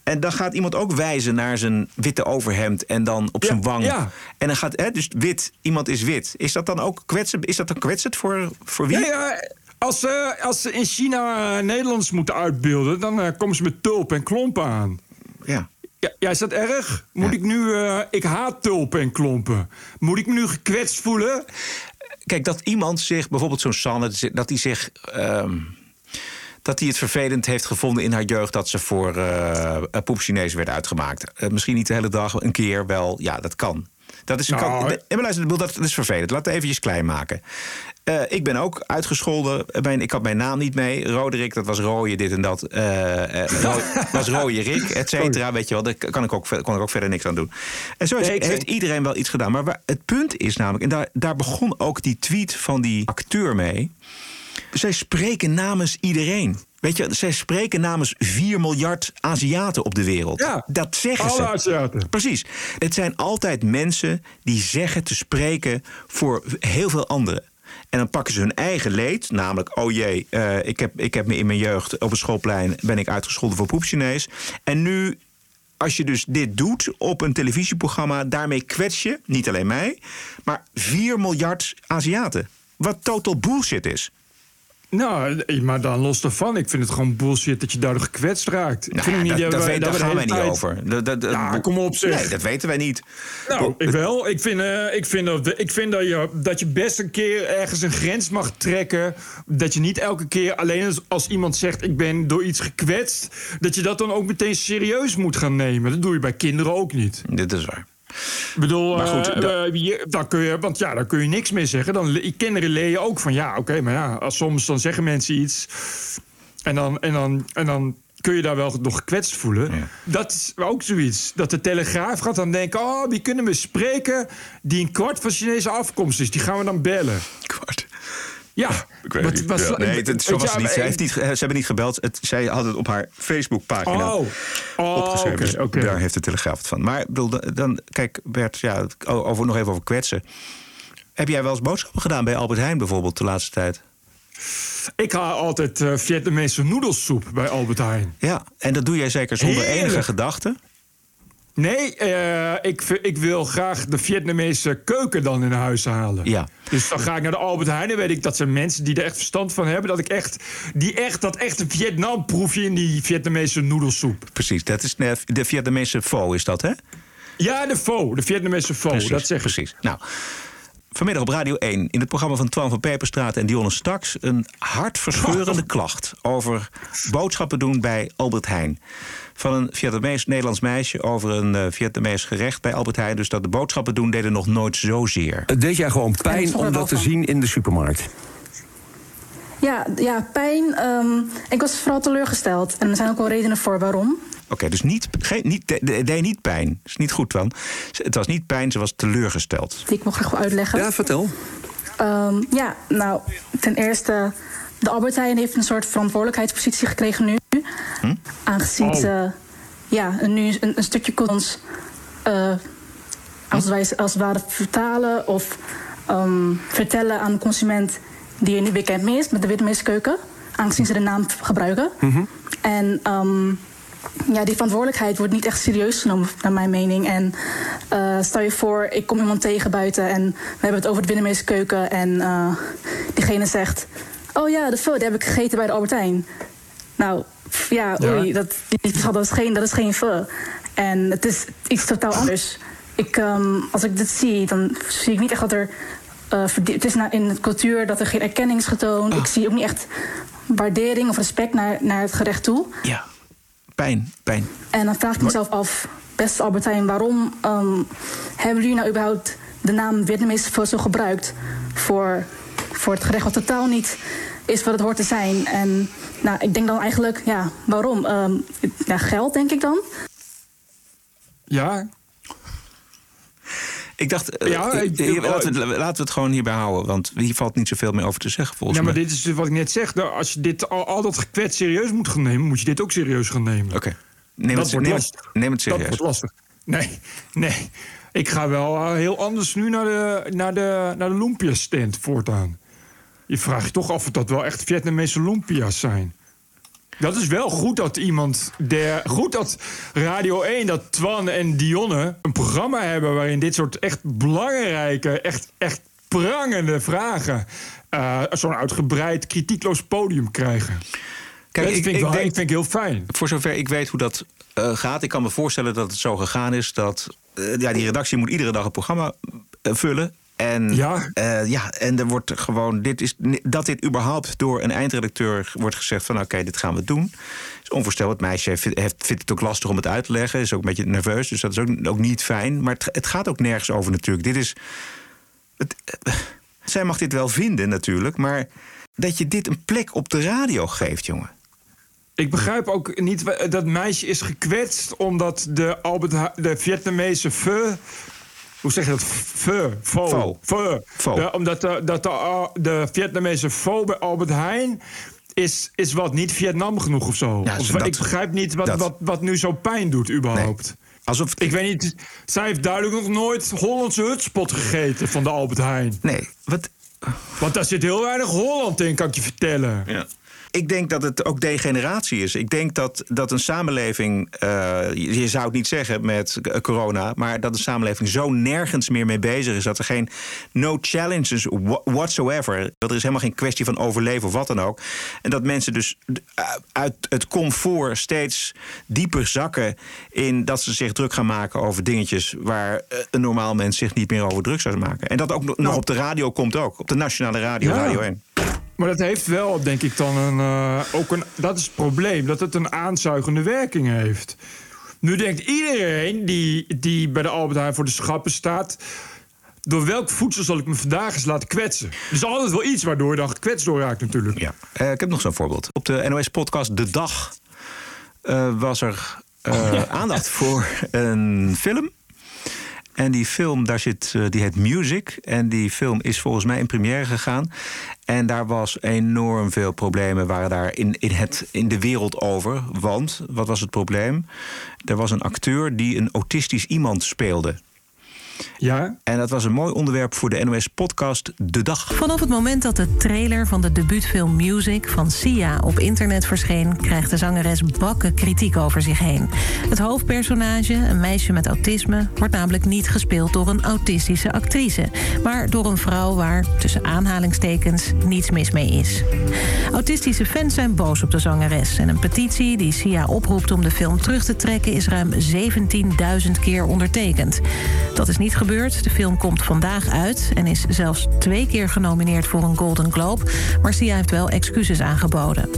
En dan gaat iemand ook wijzen naar zijn witte overhemd en dan op Ja, zijn wang. ja. En dan gaat, hè, dus wit, iemand is wit. Is dat dan ook kwetsend? Is dat dan kwetsend voor, voor wie? Ja, ja, als, ze als ze in China eh, Nederlands moeten uitbeelden, dan eh, komen ze met tulpen en klompen aan. Ja. Ja, ja, is dat erg? Moet Ja. ik nu. eh, ik haat tulpen en klompen. Moet ik me nu gekwetst voelen? Kijk, dat iemand zich, bijvoorbeeld zo'n Sanne, dat hij zich. ehm, dat hij het vervelend heeft gevonden in haar jeugd dat ze voor eh poep Chinees werd uitgemaakt. Misschien niet de hele dag, een keer wel. Ja, dat kan. Dat is, Nou, kan, nee, maar luister, ik bedoel, dat, dat is vervelend. Laat het eventjes klein maken. Eh, ik ben ook uitgescholden. Mijn, ik had mijn naam niet mee. Roderick, dat was rooie, dit en dat. Eh, eh, <laughs> was rooie Rick, et cetera. Weet je wel, daar kan ik ook, kon ik ook verder niks aan doen. En zo is- Nee, heeft iedereen wel iets gedaan. Maar waar- het punt is namelijk, en daar, daar begon ook die tweet van die acteur mee. Zij spreken namens iedereen. Weet je, zij spreken namens 4 miljard Aziaten op de wereld. Ja, dat zeggen alle ze. Aziaten. Precies. Het zijn altijd mensen die zeggen te spreken voor heel veel anderen. En dan pakken ze hun eigen leed, namelijk, oh jee, eh, ik, heb, ik heb me in mijn jeugd op het schoolplein ben ik uitgescholden voor poepchinees. En nu, als je dus dit doet op een televisieprogramma, daarmee kwets je, niet alleen mij, maar 4 miljard Aziaten. Wat total bullshit is. Nou, eh, maar dan los daarvan. Ik vind het gewoon bullshit dat je daardoor gekwetst raakt. Ik Nou vind het niet dat, dat, daar gaan wij niet over. Dat, dat, kom op, zeg. Nee, dat weten wij niet. Nou, ik wel. Ik vind, eh, ik vind, dat, ik vind dat, je, dat je best een keer ergens een grens mag trekken. Dat je niet elke keer alleen als, als iemand zegt: Ik ben door iets gekwetst. dat je dat dan ook meteen serieus moet gaan nemen. Dat doe je bij kinderen ook niet. Dit is waar. Ik bedoel, Maar goed, eh, da- eh, je- dan kun je, want ja, dan kun je niks meer zeggen. Dan, kinderen leren ook van ja, oké, maar ja, als soms dan zeggen mensen iets. En dan, en dan, en dan kun je daar wel nog gekwetst voelen. Ja. Dat is ook zoiets. Dat de Telegraaf gaat dan denken... oh, wie kunnen we spreken die een kwart van Chinese afkomst is? Die gaan we dan bellen. Kwart. Ja. Ik weet wat- niet. wat- Ja, nee, het, het- zo was het niet. Ze, heeft niet. ge- Ze hebben niet gebeld. Het, zij had het op haar Facebookpagina Oh, oh opgeschreven. oké, Dus. Daar heeft de Telegraaf het van. Maar bedoel, dan- kijk, Bert, ja, over, nog even over kwetsen. Heb jij wel eens boodschappen gedaan bij Albert Heijn bijvoorbeeld de laatste tijd? Ik haal altijd eh Vietnamese noedelsoep bij Albert Heijn. Ja, en dat doe jij zeker zonder Heerlijk. enige gedachte. Nee, eh, ik, ik wil graag de Vietnamese keuken dan in huis halen. Ja. Dus dan ga ik naar de Albert Heijn en weet ik dat zijn mensen die er echt verstand van hebben. Dat ik echt, die echt dat echte Vietnam proefje in die Vietnamese noedelsoep. Precies, dat is de, de Vietnamese pho, is dat, hè? Ja, de pho, de Vietnamese pho, Precies, dat zeg ik. precies. Nou, vanmiddag op Radio 1 in het programma van Twan van Peperstraat en Dionne Staks... een hartverscheurende <laughs> klacht over boodschappen doen bij Albert Heijn. Van een Vietnamees-Nederlands meisje over een eh, Vietnamees gerecht bij Albert Heijn. Dus dat de boodschappen doen deden nog nooit zozeer. Het deed jij gewoon pijn om wel dat te van. zien in de supermarkt. Ja, ja pijn. ehm, ik was vooral teleurgesteld. En er zijn ook wel redenen voor waarom. Oké, dus niet, geen, niet, de- de- deed niet pijn. Dat is niet goed, Twan. Het was niet pijn, ze was teleurgesteld. Die ik nog graag wil uitleggen. Ja, vertel. Ehm, ja, nou, ten eerste... De Albert Heijn heeft een soort verantwoordelijkheidspositie gekregen nu. Aangezien Oh. ze ja, een- nu een, een stukje ons... eh, als, wij, als het ware vertalen of ehm, vertellen aan de consument... die er niet bekend mee is met de Vietnamese keuken. Aangezien ze de naam gebruiken. En ehm, ja, die verantwoordelijkheid wordt niet echt serieus genomen, naar mijn mening. En eh, stel je voor, ik kom iemand tegen buiten en we hebben het over de Vietnamese keuken. En eh, diegene zegt: Oh ja, de pho, die heb ik gegeten bij de Albert Heijn. Nou, pff, ja, Ja. oei, dat, dat, is geen, dat is geen pho. En het is iets totaal anders. Ik, ehm, als ik dit zie, dan zie ik niet echt dat er. eh, het is nou in de cultuur dat er geen erkenning is getoond. Ik zie ook niet echt waardering of respect naar, naar het gerecht toe. Ja, pijn, pijn. En dan vraag ik mezelf af, beste Albertijn, waarom ehm, hebben jullie nou überhaupt de naam Vietnamese pho zo gebruikt voor, voor het gerecht wat totaal niet is wat het hoort te zijn? En nou, ik denk dan eigenlijk, ja, waarom? Ehm, ja, geld, denk ik dan. Ja, Ik dacht, eh, Ja, eh, ik- laten, we, het- laten we het gewoon hierbij houden. Want hier valt niet zoveel meer over te zeggen, volgens ja maar mij. dit is dus wat ik net zeg. Nou, Als je dit al, al dat gekwet serieus moet gaan nemen, moet je dit ook serieus gaan nemen. Oké. Neem, Dat het, wordt neem, lastig. het, neem het Dat serieus. wordt lastig. Nee, nee. Ik ga wel eh, heel anders nu naar de, naar de, naar de lumpia-stand voortaan. Je vraagt je toch af of dat wel echt Vietnamese lumpia's zijn. Dat is wel goed dat iemand... Der, goed dat Radio 1, dat Twan en Dionne een programma hebben... waarin dit soort echt belangrijke, echt, echt prangende vragen... eh, zo'n uitgebreid, kritiekloos podium krijgen. Kijk, dat ik- vind ik, wel, denk- ik vind ik heel fijn. Voor zover ik weet hoe dat eh, gaat, ik kan me voorstellen dat het zo gegaan is dat eh, ja, die redactie moet iedere dag een programma vullen. En, Ja. eh, ja, en er wordt gewoon, dit is, dat dit überhaupt door een eindredacteur wordt gezegd van oké, dit gaan we doen. Is onvoorstelbaar. Het meisje vindt, heeft, vindt het ook lastig om het uit te leggen. Is ook een beetje nerveus, dus dat is ook, ook niet fijn. Maar het, het gaat ook nergens over natuurlijk. Dit is. Het, eh, zij mag dit wel vinden natuurlijk, maar dat je dit een plek op de radio geeft, jongen. Ik begrijp ook niet wa- dat meisje is gekwetst omdat de, Albert de Vietnamese pho. Hoe zeg je dat? Pho. Pho. Pho. De- omdat de, dat de, uh, de Vietnamese pho bij Albert Heijn. Is, is wat niet Vietnam genoeg of zo. Ja, Of zo dat- ik begrijp niet wat, dat. wat, wat nu zo pijn doet, überhaupt. Alsof Ik weet niet, zij heeft duidelijk nog nooit Hollandse hutspot gegeten van de Albert Heijn. Nee, wat, Want daar zit heel weinig Holland in, kan ik je vertellen. Ja. Ik denk dat het ook degeneratie is. Ik denk dat, dat een samenleving, eh, je zou het niet zeggen met corona, maar dat een samenleving zo nergens meer mee bezig is dat er geen no challenges wha- whatsoever. Dat er is helemaal geen kwestie van overleven of wat dan ook. En dat mensen dus eh, uit het comfort steeds dieper zakken in dat ze zich druk gaan maken over dingetjes waar eh, een normaal mens zich niet meer over druk zou maken. En dat ook nog- nog op de radio komt ook, op de nationale radio, Ja. Radio 1. Maar dat heeft wel, denk ik, dan een, eh, ook een. Dat is het probleem, dat het een aanzuigende werking heeft. Nu denkt iedereen die, die bij de Albert Heijn voor de schappen staat. Door welk voedsel zal ik me vandaag eens laten kwetsen? Er is altijd wel iets waardoor je dan gekwetst door raakt, natuurlijk. Ja. Eh, ik heb nog zo'n voorbeeld. Op de NOS-podcast De Dag eh, was er eh, aandacht voor een film. En die film, daar zit, eh, die heet Music. En die film is volgens mij in première gegaan. En daar was enorm veel problemen waren daar in, in, het, in de wereld over. Want, wat was het probleem? Er was een acteur die een autistisch iemand speelde. Ja? En dat was een mooi onderwerp voor de NOS-podcast De Dag. Vanaf het moment dat de trailer van de debuutfilm Music van Sia op internet verscheen, krijgt de zangeres bakken kritiek over zich heen. Het hoofdpersonage, een meisje met autisme, wordt namelijk niet gespeeld door een autistische actrice, maar door een vrouw waar, tussen aanhalingstekens, niets mis mee is. Autistische fans zijn boos op de zangeres en een petitie die Sia oproept om de film terug te trekken is ruim 17.000 keer ondertekend. Dat is niet gebeurd. De film komt vandaag uit en is zelfs twee keer genomineerd voor een Golden Globe. Maar Sia heeft wel excuses aangeboden.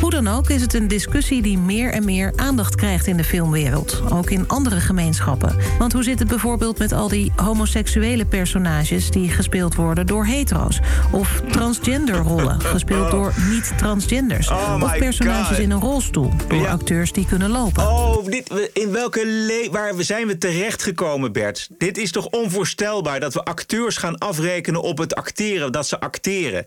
Hoe dan ook is het een discussie die meer en meer aandacht krijgt in de filmwereld. Ook in andere gemeenschappen. Want hoe zit het bijvoorbeeld met al die homoseksuele personages die gespeeld worden door hetero's? Of transgenderrollen, <laughs> gespeeld door niet-transgenders? Oh of personages God. in een rolstoel, door acteurs die kunnen lopen? Oh, dit, in welke le waar zijn we terechtgekomen, Bert? Dit is toch onvoorstelbaar dat we acteurs gaan afrekenen op het acteren, dat ze acteren.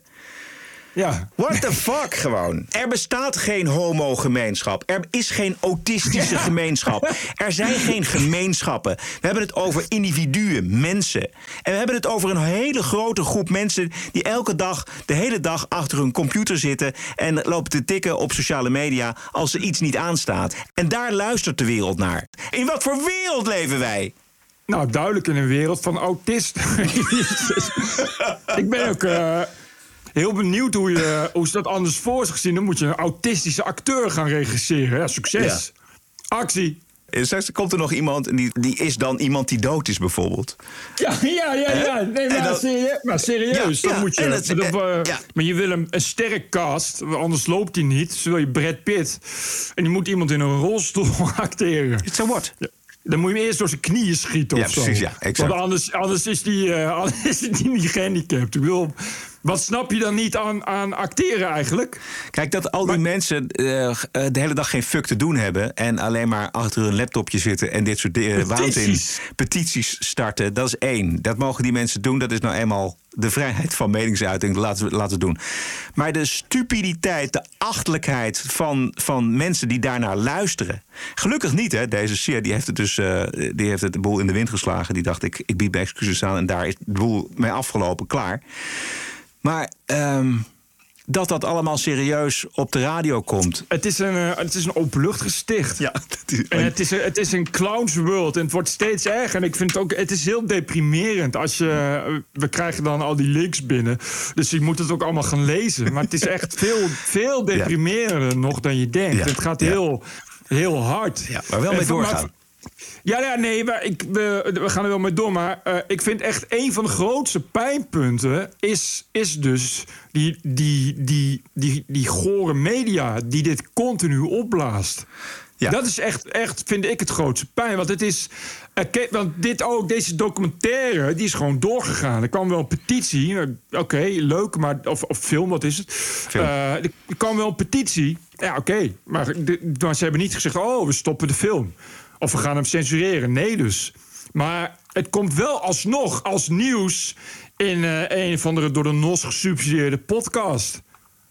Ja. What the fuck gewoon? Er bestaat geen homogemeenschap. Er is geen autistische <laughs> gemeenschap. Er zijn geen gemeenschappen. We hebben het over individuen, mensen. En we hebben het over een hele grote groep mensen die elke dag, de hele dag achter hun computer zitten en lopen te tikken op sociale media als er iets niet aanstaat. En daar luistert de wereld naar. In wat voor wereld leven wij? Nou, duidelijk in een wereld van autisten. <laughs> ik ben ook eh, heel benieuwd hoe, je, hoe ze dat anders voor zich zien. Dan moet je een autistische acteur gaan regisseren. Ja, succes. Actie. En Straks komt er nog iemand en die, die is dan iemand die dood is, bijvoorbeeld. Ja, ja, ja, ja. Nee, maar, dan- serie- maar serieus, Ja, dan ja, moet je. en dat- dat, eh, ja. Maar je wil een, een sterk cast, anders loopt hij niet. Dus wil je Brad Pitt. En die moet iemand in een rolstoel <laughs> acteren. Zo wordt. Dan moet je hem eerst door zijn knieën schieten Ja, of zo. precies, ja, exact. Want anders, anders, is die, eh, <laughs> anders is die niet gehandicapt. Ik bedoel, wat snap je dan niet aan, aan acteren eigenlijk? Kijk, dat al die mensen eh, eh, de hele dag geen fuck te doen hebben... en alleen maar achter hun laptopje zitten en dit soort <laughs> Petities. waanzin... petities starten, dat is één. Dat mogen die mensen doen, dat is nou eenmaal de vrijheid van meningsuiting. Laten we laten we doen. Maar de stupiditeit, de achtelijkheid van, van mensen die daarnaar luisteren... Gelukkig niet, hè. Deze Seer die heeft het dus eh, die heeft het de boel in de wind geslagen. Die dacht, ik, ik bied mijn excuses aan en daar is de boel mee afgelopen, klaar. Maar... ehm, dat dat allemaal serieus op de radio komt. Het is een, eh, het is een openluchtgesticht. Ja, <laughs> En het is, een- het is een clowns world en het wordt steeds erger. En ik vind het ook, het is heel deprimerend als je, eh, we krijgen dan al die links binnen. Dus je moet het ook allemaal gaan lezen. Maar het is echt <laughs> veel, veel deprimerender nog dan je denkt. Ja, Het gaat heel, heel hard. Ja, maar wel mee doorgaan. Ja, ja, nee, maar ik, we, we gaan er wel mee door. Maar eh, ik vind echt een van de grootste pijnpunten is, is dus die, die, die, die, die gore media die dit continu opblaast. Ja. Dat is echt, echt, vind ik, het grootste pijn. Want het is. eh, want dit ook, deze documentaire, die is gewoon doorgegaan. Er kwam wel een petitie. eh, Oké, leuk, maar. Of, of film, wat is het? Film. Eh, er kwam wel een petitie. Ja, oké. maar, maar ze hebben niet gezegd: oh, we stoppen de film. Of we gaan hem censureren. Nee, dus. Maar het komt wel alsnog als nieuws in eh, een of andere door de NOS gesubsidieerde podcast.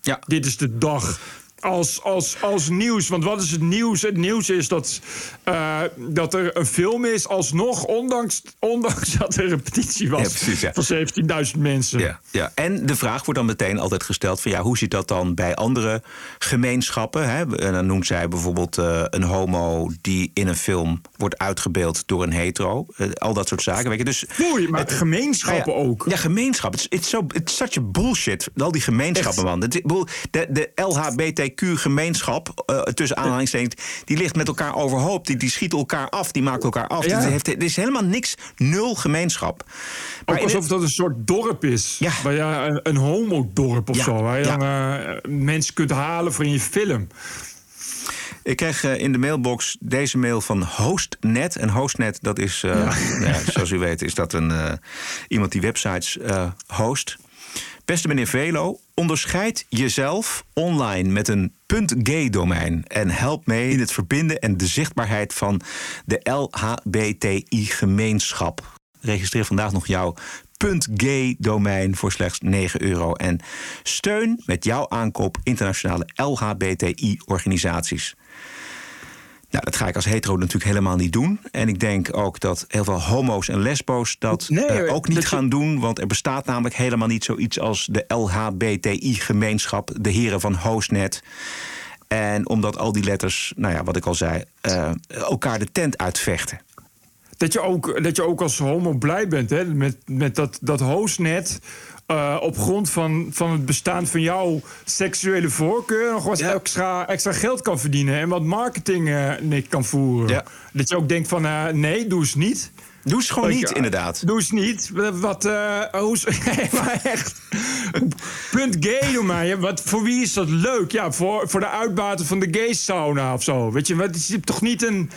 Ja. Dit is de dag. Als, als, als nieuws. Want wat is het nieuws? Het nieuws is dat, eh, dat er een film is, alsnog, ondanks, ondanks <laughs> dat er een petitie was Ja, precies, ja. van 17.000 mensen. Ja, ja. En de vraag wordt dan meteen altijd gesteld: van ja, hoe zit dat dan bij andere gemeenschappen? Hè? En dan noemt zij bijvoorbeeld eh, een homo die in een film wordt uitgebeeld door een hetero. Eh, al dat soort zaken. Weet je. Dus, maar gemeenschappen Ah ja. ook. Ja, gemeenschap. Het is so, it's such a bullshit. Al die gemeenschappen, man. Het, de, de LHBTQ-gemeenschap, eh, tussen aanhalingstekens, die ligt met elkaar overhoop. Die, die schieten elkaar af, die maken elkaar af. Ja. Het, heeft, er is helemaal niks, nul gemeenschap. Ook in alsof het- dat een soort dorp is. Ja. Waar je, een, een homodorp of Ja, zo. Waar je dan eh, mensen kunt halen voor in je film. Ik kreeg eh, in de mailbox deze mail van Hostnet. En Hostnet, dat is, <laughs> ja, zoals u weet, is dat een, iemand die websites host. Beste meneer Velo, onderscheid jezelf online met een .gay-domein... en help mee in het verbinden en de zichtbaarheid van de LHBTI-gemeenschap. Registreer vandaag nog jouw .gay-domein voor slechts 9 euro. En steun met jouw aankoop internationale LHBTI-organisaties. Nou, dat ga ik als hetero natuurlijk helemaal niet doen. En ik denk ook dat heel veel homo's en lesbo's dat Nee, eh, ook niet dat je- gaan doen. Want er bestaat namelijk helemaal niet zoiets als de LHBTI-gemeenschap, de heren van Hoosnet. En omdat al die letters, nou ja, wat ik al zei, eh, elkaar de tent uitvechten. Dat je ook, dat je ook als homo blij bent hè? met, met dat, dat hoostnet. Eh, op grond van, van het bestaan van jouw seksuele voorkeur nog wat extra, extra geld kan verdienen en wat marketing Nick kan voeren. Dat je ook denkt van eh, nee, doe eens niet. Doe eens gewoon niet, inderdaad. Doe eens niet. Wat, eh hoe is- <laughs> maar echt. Punt gay doe mij. Wat, voor wie is dat leuk? Ja, voor, voor de uitbater van de gay sauna of zo. Weet je, wat is toch niet een.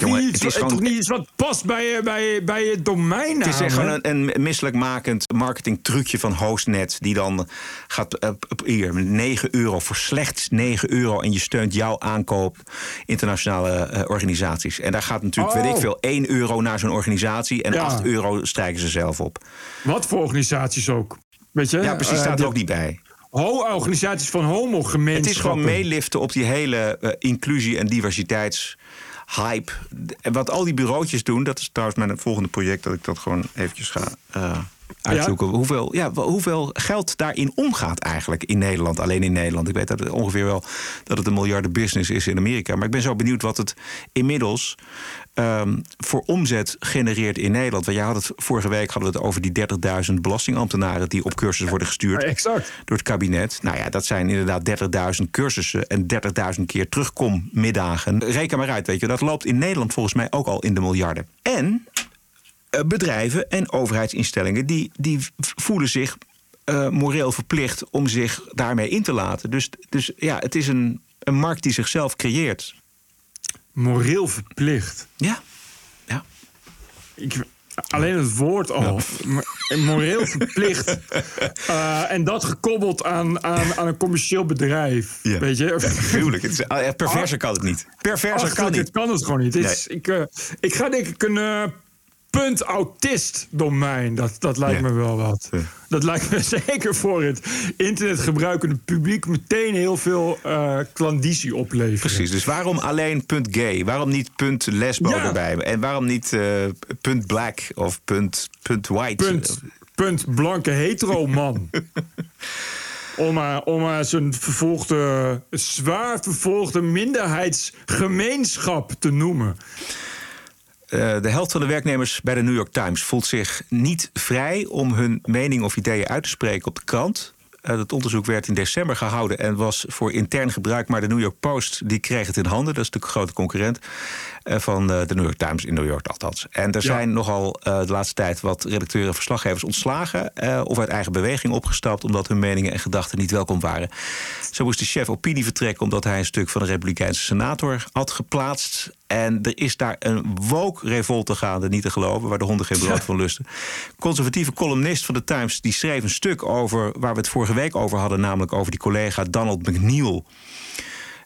Jongen, het is gewoon- toch niet iets wat past bij, je- bij, bij je domein. Het is echt gewoon een, een misselijkmakend marketingtrucje van Hostnet. Die dan gaat eh, op hier, 9 euro voor slechts 9 euro. En je steunt jouw aankoop internationale eh, organisaties. En daar gaat natuurlijk, Oh. weet ik veel, 1 euro naar zo'n organisatie. En Ja. 8 euro strijken ze zelf op. Wat voor organisaties ook. Weet je? Ja, precies, Eh, staat er ook niet bij. Ho, organisaties van homogemeenschappen. Het is gewoon meeliften op die hele eh, inclusie- en diversiteitshype. En wat al die bureautjes doen, dat is trouwens mijn volgende project... dat ik dat gewoon eventjes ga uitzoeken. Hoeveel, ja, hoeveel geld daarin omgaat eigenlijk in Nederland. Alleen in Nederland. Ik weet dat het ongeveer wel dat het een miljarden business is in Amerika. Maar ik ben zo benieuwd wat het inmiddels ehm, voor omzet genereert in Nederland. Want jij had het vorige week hadden we het over die 30.000 belastingambtenaren... die op cursus worden gestuurd exact. door het kabinet. Nou ja, dat zijn inderdaad 30.000 cursussen en 30.000 keer terugkommiddagen. Reken maar uit, weet je. Dat loopt in Nederland volgens mij ook al in de miljarden. En bedrijven en overheidsinstellingen die, die voelen zich eh, moreel verplicht om zich daarmee in te laten. Dus, dus ja, het is een, een markt die zichzelf creëert. Moreel verplicht. Ja. ja. Ik, alleen het woord al. Moreel verplicht. <laughs> Eh, en dat gekoppeld aan, aan, aan een commercieel bedrijf. Ja. Weet je? Gruwelijk. Het eh, perverser kan het niet. Perverser kan niet. Het kan het gewoon niet. Het is- ik, eh, ik ga denk ik een punt autist domein. Dat, dat lijkt Ja. me wel wat. Dat lijkt me <laughs> zeker voor het internetgebruikende publiek meteen heel veel eh klandizie opleveren. Precies, dus waarom alleen punt gay? Waarom niet punt lesbo Ja. erbij? En waarom niet punt black of punt, punt white? Punt, punt blanke hetero man. <laughs> om maar, om maar zijn vervolgde, zwaar vervolgde minderheidsgemeenschap te noemen. Eh, de helft van de werknemers bij de New York Times voelt zich niet vrij om hun mening of ideeën uit te spreken op de krant. Eh, dat onderzoek werd in december gehouden en was voor intern gebruik. Maar de New York Post die kreeg het in handen. Dat is de grote concurrent eh, van de New York Times in New York althans. En er Ja. zijn nogal de laatste tijd wat redacteuren en verslaggevers ontslagen. of uit eigen beweging opgestapt omdat hun meningen en gedachten niet welkom waren. Zo moest de chef opinie vertrekken omdat hij een stuk van de Republikeinse senator had geplaatst. En er is daar een woke revolte gaande, niet te geloven, waar de honden geen brood van lusten. Conservatieve columnist van de Times die schreef een stuk over waar we het vorige week over hadden, namelijk over die collega Donald McNeil.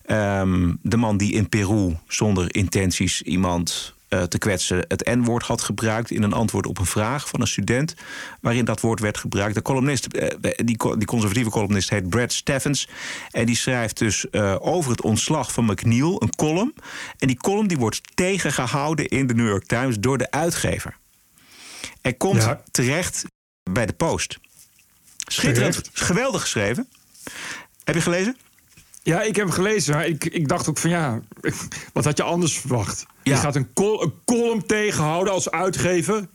Ehm, de man die in Peru zonder intenties iemand eh, te kwetsen het N-woord had gebruikt in een antwoord op een vraag van een student waarin dat woord werd gebruikt. De columnist, eh, die, die conservatieve columnist heet Brad Steffens en die schrijft dus eh, over het ontslag van McNeil een column. En die column die wordt tegengehouden in de New York Times door de uitgever. Er komt Ja. terecht bij de Post. Schitterend, geweldig geschreven. Heb je gelezen? Ja, ik heb hem gelezen. maar Ik, ik dacht ook van ja, <laughs> wat had je anders verwacht? Je Ja. gaat een, col een column tegenhouden als uitgever.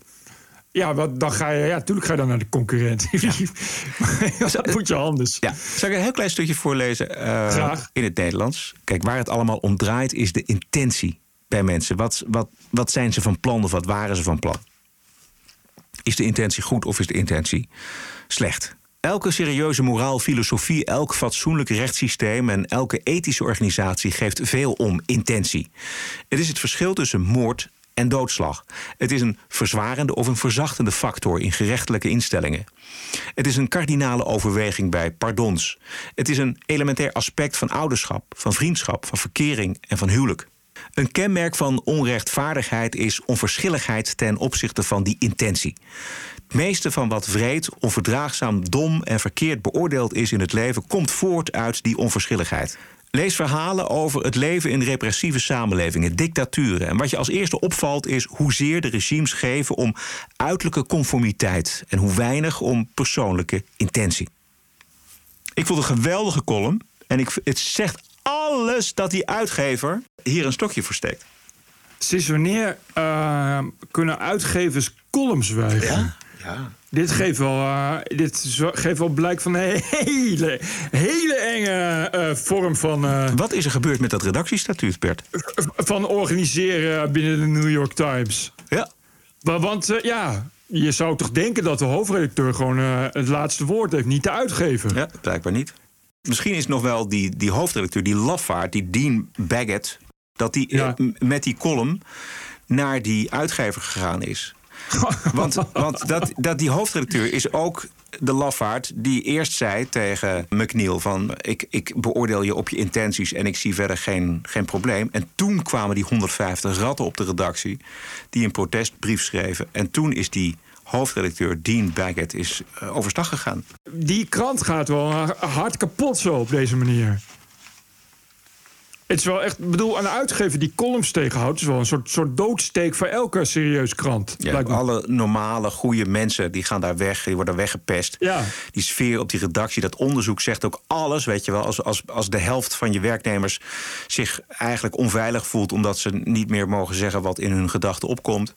Ja, wat, dan ga je, ja, natuurlijk ga je dan naar de concurrent. <laughs> dat moet je anders. Ja. Zal ik een heel klein stukje voorlezen eh, Graag. in het Nederlands? Kijk, waar het allemaal om draait is de intentie bij mensen. Wat, wat, wat zijn ze van plan of wat waren ze van plan? Is de intentie goed of is de intentie slecht? Elke serieuze moraal, filosofie, elk fatsoenlijk rechtssysteem en elke ethische organisatie geeft veel om intentie. Het is het verschil tussen moord en doodslag. Het is een verzwarende of een verzachtende factor in gerechtelijke instellingen. Het is een kardinale overweging bij pardons. Het is een elementair aspect van ouderschap, van vriendschap, van verkering en van huwelijk. Een kenmerk van onrechtvaardigheid is onverschilligheid ten opzichte van die intentie. Het meeste van wat wreed, onverdraagzaam, dom en verkeerd beoordeeld is in het leven, komt voort uit die onverschilligheid. lees verhalen over het leven in repressieve samenlevingen, dictaturen. En wat je als eerste opvalt is hoezeer de regimes geven om uiterlijke conformiteit en hoe weinig om persoonlijke intentie. Ik vond een geweldige column en ik, het zegt alles dat die uitgever hier een stokje voor steekt. Sinds wanneer uh, kunnen uitgevers columns schrijven? Ja, ja. Dit geeft wel, uh, dit geeft wel blijk van een hele, hele enge uh, vorm van. Uh, Wat is er gebeurd met dat redactiestatuut, Bert? Van organiseren binnen de New York Times. Ja. Want ja, je zou toch denken dat de hoofdredacteur gewoon het laatste woord heeft, niet de uitgever. Ja, blijkbaar niet. Misschien is nog wel die, die hoofdredacteur, die lafaard, die Dean Baggett, dat die ja. met die column naar die uitgever gegaan is. <laughs> want want dat, dat die hoofdredacteur is ook de lafaard die eerst zei tegen McNeil van... Ik, ik beoordeel je op je intenties en ik zie verder geen, geen probleem. En toen kwamen die 150 ratten op de redactie die een protestbrief schreven. En toen is die hoofdredacteur Dean Baggett is uh, overstag gegaan. Die krant gaat wel hard kapot zo op deze manier. Het is wel echt, ik bedoel, een uitgever die columns tegenhoudt, is wel een soort, soort doodsteek voor elke serieuze krant. Ja, alle normale, goede mensen die gaan daar weg, die worden weggepest. Ja. Die sfeer op die redactie, dat onderzoek zegt ook alles, weet je wel. Als, als, als de helft van je werknemers zich eigenlijk onveilig voelt omdat ze niet meer mogen zeggen wat in hun gedachten opkomt.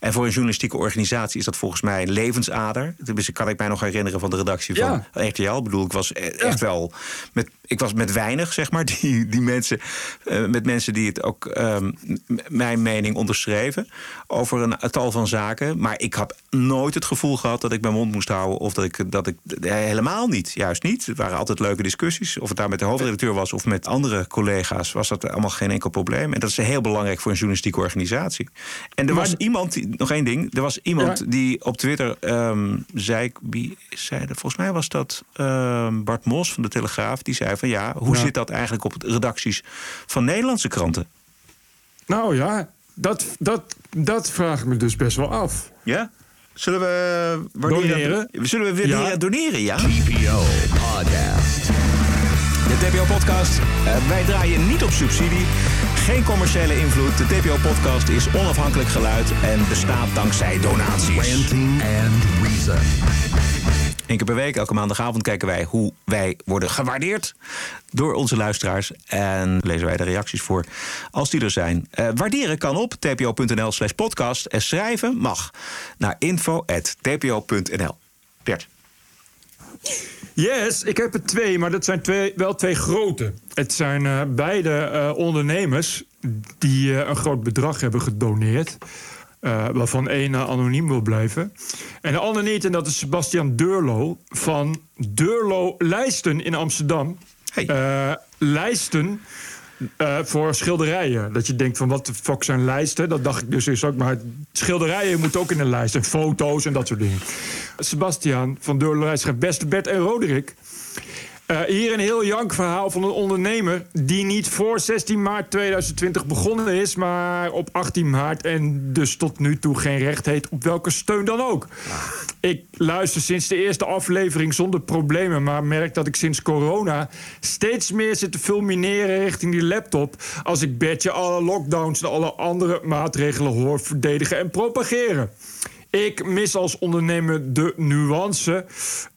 En voor een journalistieke organisatie is dat volgens mij een levensader. Dus kan ik mij nog herinneren van de redactie van. RTL. Ik bedoel, ik was echt ja. wel met, ik was met weinig, zeg maar, <laughs> die, die mensen. Uh, met mensen die het ook um, mijn mening onderschreven over een tal van zaken. Maar ik heb nooit het gevoel gehad dat ik mijn mond moest houden. Of dat ik, dat ik helemaal niet, juist niet. Het waren altijd leuke discussies. Of het daar met de hoofdredacteur was of met andere collega's, was dat allemaal geen enkel probleem. En dat is heel belangrijk voor een journalistieke organisatie. En er was iemand, die, nog één ding. Er was iemand ja. die op Twitter um, zei, wie zei dat? Volgens mij was dat um, Bart Mos van de Telegraaf. Die zei van ja, hoe Ja. zit dat eigenlijk op redacties van Nederlandse kranten? Nou ja, dat, dat, dat vraag ik me dus best wel af. Ja? Zullen we waarderen? Doneren? Zullen we weer Ja. leren doneren, ja? TPO Podcast. De TPO-podcast. eh, wij draaien niet op subsidie. Geen commerciële invloed. De TPO-podcast is onafhankelijk geluid en bestaat dankzij donaties. Ranting and Reason. Eén keer per week, elke maandagavond, kijken wij hoe wij worden gewaardeerd door onze luisteraars. En lezen wij de reacties voor als die er zijn. Eh, waarderen kan op tpo.nl slash podcast. En schrijven mag naar info.tpo.nl. Bert. Yes, ik heb er twee, maar dat zijn twee, wel twee grote. Het zijn eh, beide eh, ondernemers die een groot bedrag hebben gedoneerd. Eh, waarvan één eh, anoniem wil blijven. En de ander niet, en dat is Sebastian Deurlo van Deurlo Lijsten in Amsterdam. Eh, lijsten eh, voor schilderijen. Dat je denkt van wat de fuck zijn lijsten? Dat dacht ik dus ook. Maar schilderijen moeten ook in een lijst. En foto's en dat soort dingen. Sebastian van Deurlo Lijsten schrijft... Beste Bert en Roderick... Eh, hier een heel jank verhaal van een ondernemer die niet voor 16 maart 2020 begonnen is, maar op 18 maart en dus tot nu toe geen recht heeft op welke steun dan ook. Ik luister sinds de eerste aflevering zonder problemen, maar merk dat ik sinds corona steeds meer zit te fulmineren richting die laptop als ik Bertje alle lockdowns en alle andere maatregelen hoor verdedigen en propageren. Ik mis als ondernemer de nuance.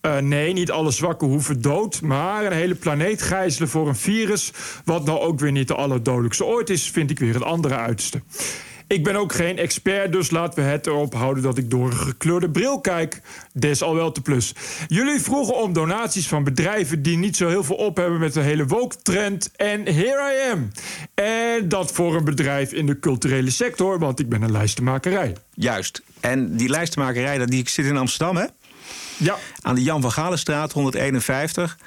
Eh, nee, niet alle zwakken hoeven dood. Maar een hele planeet gijzelen voor een virus. wat nou ook weer niet de allerdodelijkste ooit is, vind ik weer het andere uiterste. Ik ben ook geen expert, dus laten we het erop houden dat ik door een gekleurde bril kijk. Des al wel te plus. Jullie vroegen om donaties van bedrijven die niet zo heel veel op hebben met de hele woke-trend. En here I am. En dat voor een bedrijf in de culturele sector, want ik ben een lijstenmakerij. Juist. En die lijstenmakerij, dat- die zit in Amsterdam, hè? Ja. Aan de Jan van Galenstraat, 151.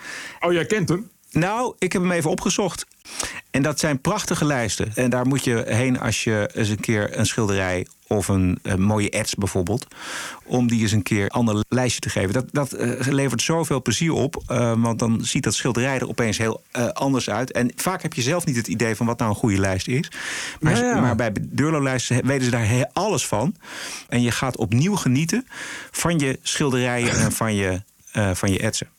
Oh, jij kent hem? Nou, ik heb hem even opgezocht. En dat zijn prachtige lijsten. En daar moet je heen als je eens een keer een schilderij of een, mooie ads bijvoorbeeld. Om die eens een keer een ander lijstje te geven. Dat, dat eh, levert zoveel plezier op. eh, want dan ziet dat schilderij er opeens heel eh, anders uit. En vaak heb je zelf niet het idee van wat nou een goede lijst is. Maar, Ja, ja. maar bij Deurlo-lijsten weten ze daar alles van. En je gaat opnieuw genieten van je schilderijen en van je, van je etsen.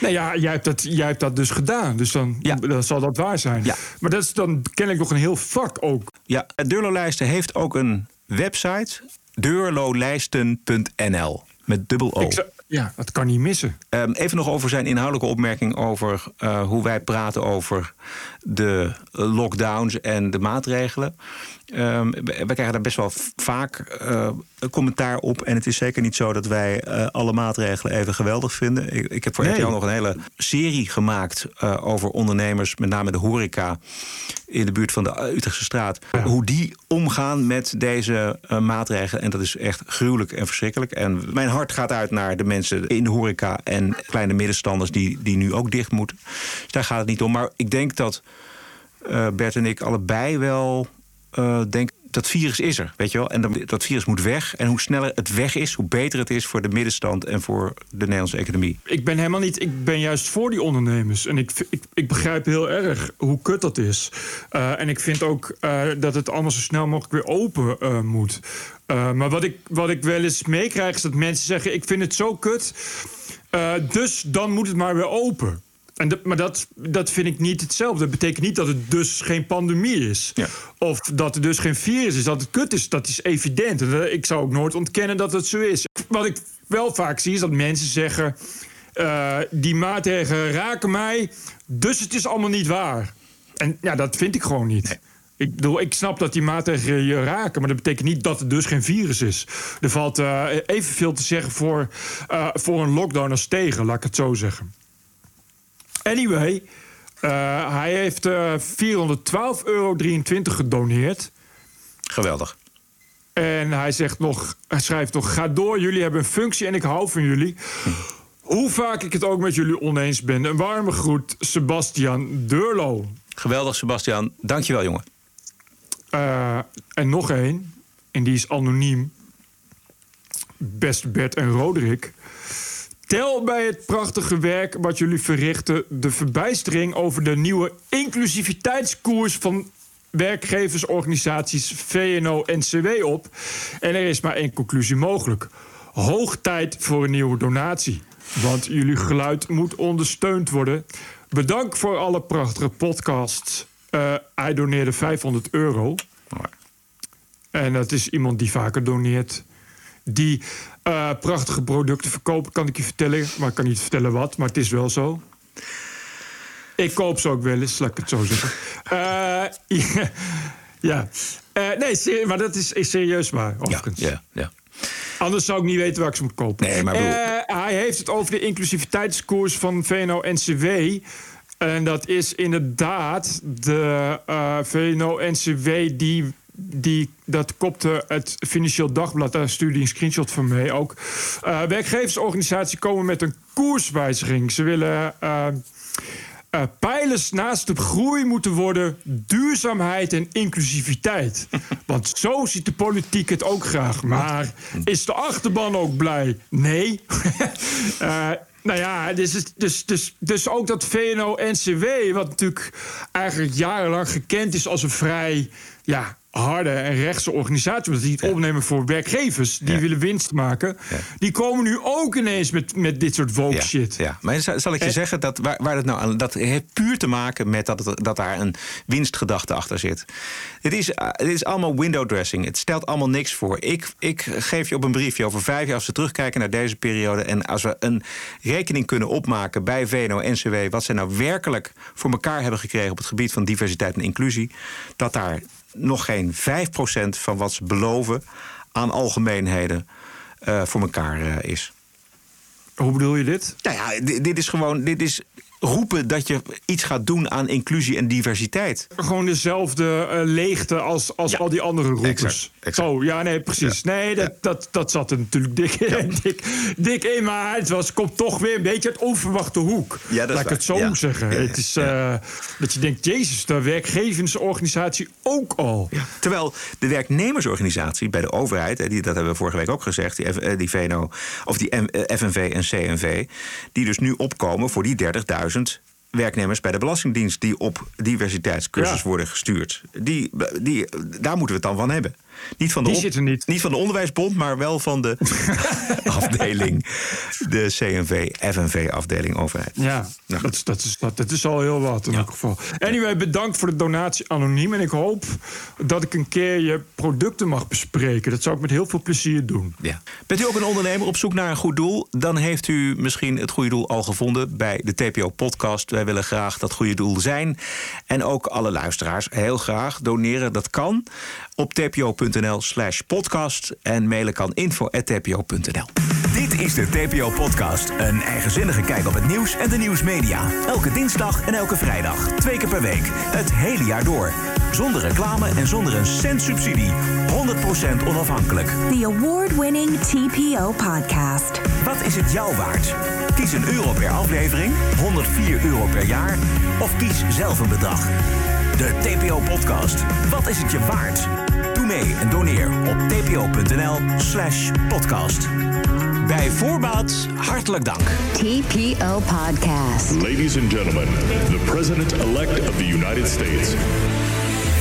Nou ja, jij hebt dat, jij hebt dat dus gedaan. Dus dan, dan zal dat waar zijn. Ja. Maar dat is dan kennelijk nog een heel vak ook. Ja, Deurlo-lijsten heeft ook een website. Deurlolijsten.nl. Met dubbel O. Ja, dat kan niet missen. Ehm, even nog over zijn inhoudelijke opmerking over eh, hoe wij praten over de lockdowns en de maatregelen. Ehm, we we krijgen daar best wel vaak eh, commentaar op. En het is zeker niet zo dat wij eh, alle maatregelen even geweldig vinden. Ik, ik heb voor Nee. RTL nog een hele serie gemaakt eh, over ondernemers, met name de horeca in de buurt van de Utrechtse straat. Hoe die omgaan met deze maatregelen. En dat is echt gruwelijk en verschrikkelijk. En mijn hart gaat uit naar de mensen in de horeca en kleine middenstanders die, die nu ook dicht moeten. Dus daar gaat het niet om. Maar ik denk dat Bert en ik allebei wel denken. Dat virus is er, weet je wel. En dat, dat virus moet weg. En hoe sneller het weg is, hoe beter het is voor de middenstand en voor de Nederlandse economie. Ik ben helemaal niet. Ik ben juist voor die ondernemers. En ik, ik, ik begrijp heel erg hoe kut dat is. Eh, en ik vind ook eh, dat het allemaal zo snel mogelijk weer open moet. Maar wat ik, wat ik wel eens meekrijg is dat mensen zeggen: Ik vind het zo kut. dus dan moet het maar weer open. En maar dat, dat vind ik niet hetzelfde. Dat betekent niet dat het dus geen pandemie is. Of dat er dus geen virus is. Dat het kut is, dat is evident. En, eh, Ik zou ook nooit ontkennen dat het zo is. Wat ik wel vaak zie is dat mensen zeggen... eh, die maatregelen raken mij, dus het is allemaal niet waar. En ja, dat vind ik gewoon niet. Ik, bedoel, ik snap dat die maatregelen je raken, maar dat betekent niet dat het dus geen virus is. Er valt eh, evenveel te zeggen voor, voor een lockdown als tegen, laat ik het zo zeggen. Anyway, eh, hij heeft eh 412,23 euro gedoneerd. Geweldig. En hij zegt nog, hij schrijft nog: Ga door, jullie hebben een functie en ik hou van jullie. Hoe vaak ik het ook met jullie oneens ben. Een warme groet, Sebastian Deurlo. Geweldig, Sebastian. Dankjewel, jongen. Eh, en nog één, en die is anoniem. Beste Bert en Roderick. Tel bij het prachtige werk wat jullie verrichten de verbijstering over de nieuwe inclusiviteitskoers van werkgeversorganisaties VNO-NCW op. En er is maar één conclusie mogelijk. Hoog tijd voor een nieuwe donatie. Want jullie geluid moet ondersteund worden. Bedankt voor alle prachtige podcasts. Eh, hij doneerde 500 euro. En dat is iemand die vaker doneert. Die eh, prachtige producten verkoopt, kan ik je vertellen. Maar ik kan niet vertellen wat, maar het is wel zo. Ik koop ze ook wel eens, laat ik het zo zeggen. <laughs> Eh, ja. Eh, nee, maar dat is, is serieus waar, overigens. Ja, ja. Anders zou ik niet weten waar ik ze moet kopen. Nee, maar hij heeft het over de inclusiviteitskoers van VNO-NCW. En dat is inderdaad de VNO-NCW die... Die, dat kopte het Financieel Dagblad, daar stuurde hij een screenshot van mee ook. Eh werkgeversorganisaties komen met een koerswijziging. Ze willen eh, pijlers naast de groei moeten worden duurzaamheid en inclusiviteit. <laughs> Want zo ziet de politiek het ook graag. Maar is de achterban ook blij? Nee. <laughs> Nou ja, dus, dus, dus, dus ook dat VNO-NCW, wat natuurlijk eigenlijk jarenlang gekend is als een vrij ja, harde en rechtse organisatie, omdat die het opnemen voor werkgevers die willen winst maken, die komen nu ook ineens met, met dit soort woke Ja, shit. Ja, maar zal, ik je En- zeggen dat waar, waar het nou aan, dat heeft puur te maken met dat, het, dat daar een winstgedachte achter zit. Het is, eh, het is allemaal window dressing. Het stelt allemaal niks voor. Ik, ik geef je op een briefje over vijf jaar als we terugkijken naar deze periode en als we een rekening kunnen opmaken bij VNO-NCW wat ze nou werkelijk voor elkaar hebben gekregen op het gebied van diversiteit en inclusie, dat daar nog geen 5% van wat ze beloven aan algemeenheden eh, voor elkaar eh, is. Hoe bedoel je dit? Nou ja, dit, dit is gewoon dit is roepen dat je iets gaat doen aan inclusie en diversiteit. Gewoon dezelfde eh, leegte als, als al die andere roepers. Zo, ja, nee, precies. Nee, dat, dat, dat zat er natuurlijk dik, <laughs> dik, dik in. Maar het was, komt toch weer een beetje uit onverwachte hoek. Ja, dat Laat ik het zo. Ja. zeggen. Ja, ja, Het is eh, dat je denkt, jezus, de werkgeversorganisatie ook al. Terwijl de werknemersorganisatie bij de overheid, hè, die, dat hebben we vorige week ook gezegd, die, F- eh, die VNO of die M- eh, FNV en CNV, die dus nu opkomen voor die 30.000 werknemers bij de Belastingdienst die op diversiteitscursus Ja. worden gestuurd. Die, die, daar moeten we het dan van hebben. Niet van de, Die zitten niet. van de Onderwijsbond, maar wel van de <laughs> afdeling. De CNV, FNV-afdeling overheid. Ja, dat, is, dat, is, dat, dat is al heel wat in elk geval. Anyway, bedankt voor de donatie anoniem. En ik hoop dat ik een keer je producten mag bespreken. Dat zou ik met heel veel plezier doen. Ja. Bent u ook een ondernemer op zoek naar een goed doel? Dan heeft u misschien het goede doel al gevonden bij de TPO-podcast. Wij willen graag dat goede doel zijn. En ook alle luisteraars heel graag doneren. Dat kan op tpo.nl slash podcast. En mailen kan info.tpo.nl. Dit is de TPO-podcast. Een eigenzinnige kijk op het nieuws en de nieuwsmedia. Elke dinsdag en elke vrijdag. Twee keer per week. Het hele jaar door. Zonder reclame en zonder een cent subsidie. 100% onafhankelijk. The award-winning TPO podcast. Wat is het jou waard? Kies een euro per aflevering, 104 euro per jaar of kies zelf een bedrag. De TPO-podcast. Wat is het je waard? Doe mee en doneer op tpo.nl slash podcast. Bij voorbaat hartelijk dank. TPO Podcast. Ladies and gentlemen, the President-elect of the United States.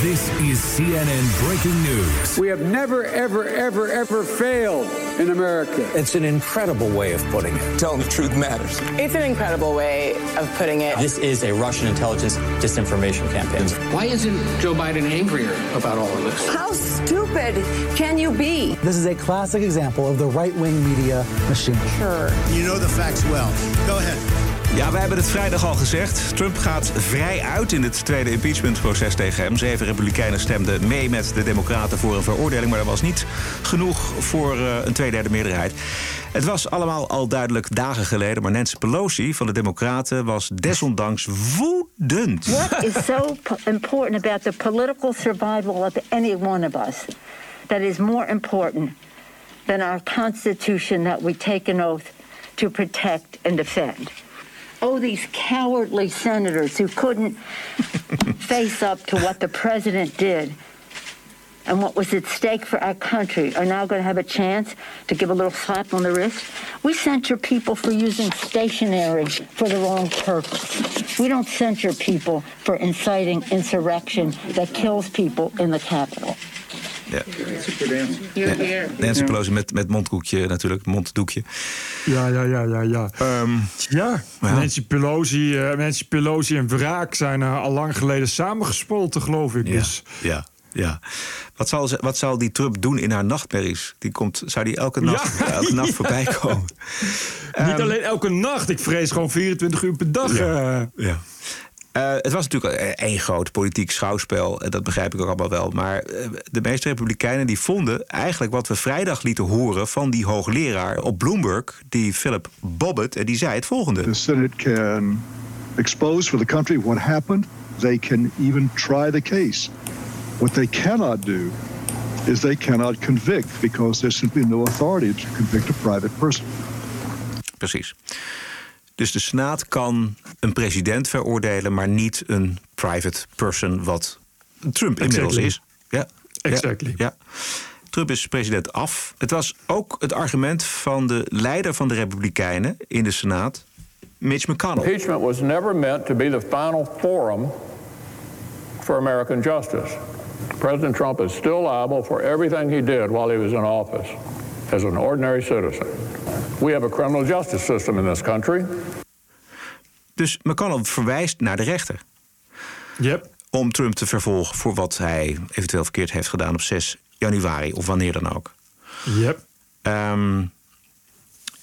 This is CNN breaking news. We have never, ever, ever, ever failed in America. It's an incredible way of putting it. Telling the truth matters. It's an incredible way of putting it. This is a Russian intelligence disinformation campaign. Why isn't Joe Biden angrier about all of this? How stupid can you be? This is a classic example of the right wing media machine. Sure. You know the facts well. Go ahead. Ja, wij hebben het vrijdag al gezegd. Trump gaat vrij uit in het tweede impeachmentproces tegen hem. Zeven republikeinen stemden mee met de democraten voor een veroordeling... maar dat was niet genoeg voor uh, een tweederde meerderheid. Het was allemaal al duidelijk dagen geleden... maar Nancy Pelosi van de democraten was desondanks woedend. What is so important about the political survival of any one of us... that is more important than our Constitution that we take an oath to protect and defend? Oh, these cowardly senators who couldn't <laughs> face up to what the president did and what was at stake for our country are now going to have a chance to give a little slap on the wrist. We censure people for using stationery for the wrong purpose. We don't censure people for inciting insurrection that kills people in the Capitol. Ja. Nancy Pelosi met, met mondkoekje natuurlijk, monddoekje. Ja, ja, ja, ja, ja. Um, ja, ja. Nancy, Pelosi, uh, Nancy Pelosi en Wraak zijn uh, al lang geleden samengespolten, geloof ik. Ja, dus. ja. Ja. Wat zal, ze, wat zal die Trump doen in haar nachtmerries? Die komt, zou die elke nacht, ja. elke <laughs> nacht voorbij komen? Niet um, alleen elke nacht, ik vrees gewoon 24 uur per dag. Ja. Uh. ja. Uh, het was natuurlijk één groot politiek schouwspel. Dat begrijp ik ook allemaal wel. Maar uh, de meeste republikeinen die vonden eigenlijk wat we vrijdag lieten horen van die hoogleraar op Bloomberg, die Philip Bobbitt, en die zei het volgende. The Senate can expose for the country what happened. They can even try the case. What they cannot do is they cannot convict because there's simply no authority to convict a private person. Precies. Dus de Senaat kan een president veroordelen, maar niet een private person, wat Trump inmiddels exactly. is. Ja. Exactly. Ja. Trump is president af. Het was ook het argument van de leider van de Republikeinen in de Senaat, Mitch McConnell. Impeachment was never meant to be the final forum for American justice. President Trump is still liable for everything he did while he was in office as an ordinary citizen. We have a criminal justice system in this country. Dus McConnell verwijst naar de rechter. Yep. Om Trump te vervolgen voor wat hij eventueel verkeerd heeft gedaan op 6 januari of wanneer dan ook. Yep. Um,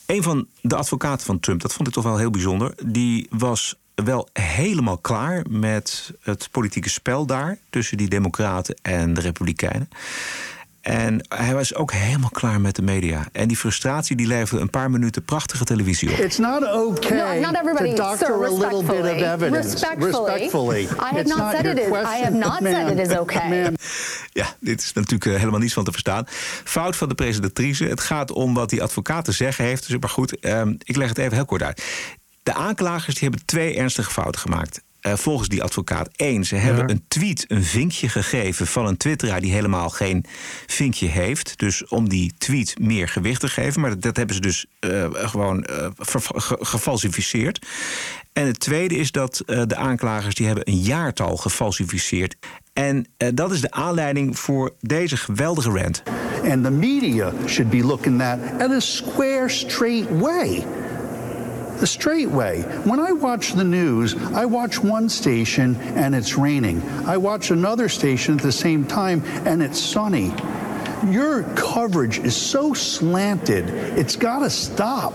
een van de advocaten van Trump, dat vond ik toch wel heel bijzonder, die was wel helemaal klaar met het politieke spel daar tussen die Democraten en de Republikeinen. En hij was ook helemaal klaar met de media. En die frustratie die leverde een paar minuten prachtige televisie op. It's not okay no, not everybody, to doctor sir, a little bit of evidence. Respectfully. respectfully. I have It's not, not said it is. I have not said it is okay. Ja, dit is natuurlijk uh, helemaal niets van te verstaan. Fout van de presentatrice. Het gaat om wat die advocaat te zeggen heeft. Dus maar goed, um, ik leg het even heel kort uit. De aanklagers die hebben twee ernstige fouten gemaakt. Uh, volgens die advocaat. Eén, ze hebben ja. een tweet een vinkje gegeven van een twitteraar die helemaal geen vinkje heeft. Dus om die tweet meer gewicht te geven. Maar dat, dat hebben ze dus uh, gewoon uh, gefalsificeerd. En het tweede is dat de aanklagers die hebben een jaartal gefalsificeerd. En uh, dat is de aanleiding voor deze geweldige rant. And the media should be looking at at a square, straight way. The straight way. When I watch the news, I watch one station and it's raining. I watch another station at the same time and it's sunny. Your coverage is so slanted, it's got to stop.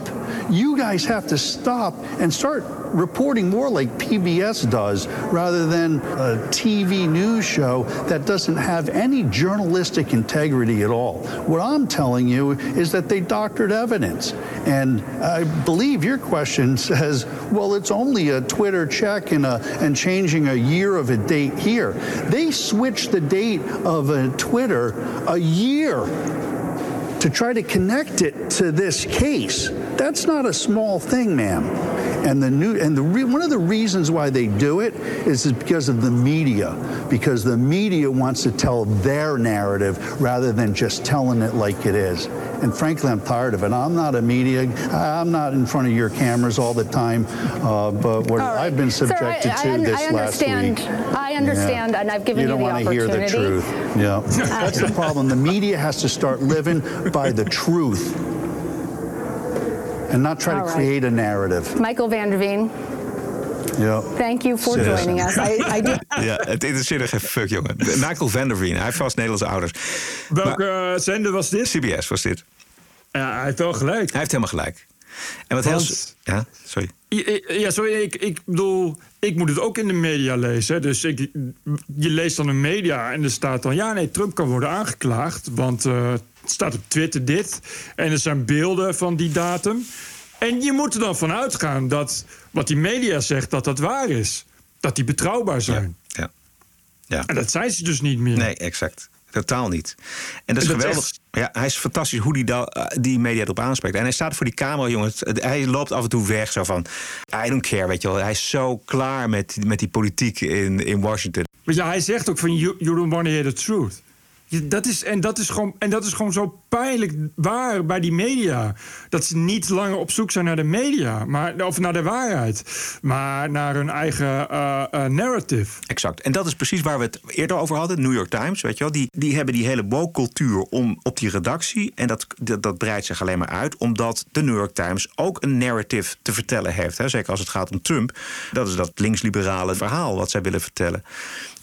You guys have to stop and start reporting more like PBS does rather than a TV news show that doesn't have any journalistic integrity at all. What I'm telling you is that they doctored evidence. And I believe your question <laughs> says, well, it's only a Twitter check and, a, and changing a year of a date here. They switched the date of a Twitter a year to try to connect it to this case. That's not a small thing, ma'am. And the new and the re, one of the reasons why they do it is, because of the media, because the media wants to tell their narrative rather than just telling it like it is. And frankly, I'm tired of it. I'm not a media. I'm not in front of your cameras all the time. Uh, but what right. I've been subjected Sir, I, to I, this I understand, last week. I understand, Yeah. and I've given you you, don't the want to hear the truth. Yeah, <laughs> that's the problem. The media has to start living by the truth, and not try All to right. create a narrative. Michael Van der Veen, Yeah. thank you for joining us. I, I. <laughs> Ja, het er geen fuck, jongen. Michael van der Veen, hij heeft vast Nederlandse ouders. Welke eh, zender was dit? CBS was dit. Ja, hij heeft wel gelijk. Hij heeft helemaal gelijk. En wat Want- heel... Ja, sorry. Ja, Ja, sorry, ik, ik bedoel, ik moet het ook in de media lezen. hè. Dus ik, je leest dan een media en er staat dan... ja, nee, Trump kan worden aangeklaagd, want eh, het staat op Twitter dit... en er zijn beelden van die datum. En je moet er dan van uitgaan dat wat die media zegt, dat dat waar is. Dat die betrouwbaar zijn. Ja. ja. En dat zijn ze dus niet meer. Nee, exact. Totaal niet. En dat is geweldig. Ja, hij is fantastisch hoe die, da- eh, die media erop aanspreekt. En hij staat voor die camera, jongens. Hij loopt af en toe weg zo van... I don't care, weet je wel. Hij is zo klaar met, met die politiek in, in Washington. Maar ja, hij zegt ook van you, you don't want to hear the truth. Dat is, en, dat is gewoon, en dat is gewoon zo pijnlijk waar bij die media. Dat ze niet langer op zoek zijn naar de media, maar, of naar de waarheid. Maar naar hun eigen eh, eh, narrative. Exact. En dat is precies waar we het eerder over hadden. New York Times, weet je wel. Die, die hebben die hele woke-cultuur om, op die redactie. En dat, dat, dat breidt zich alleen maar uit. Omdat de New York Times ook een narrative te vertellen heeft. Hè. Zeker als het gaat om Trump. Dat is dat linksliberale verhaal wat zij willen vertellen.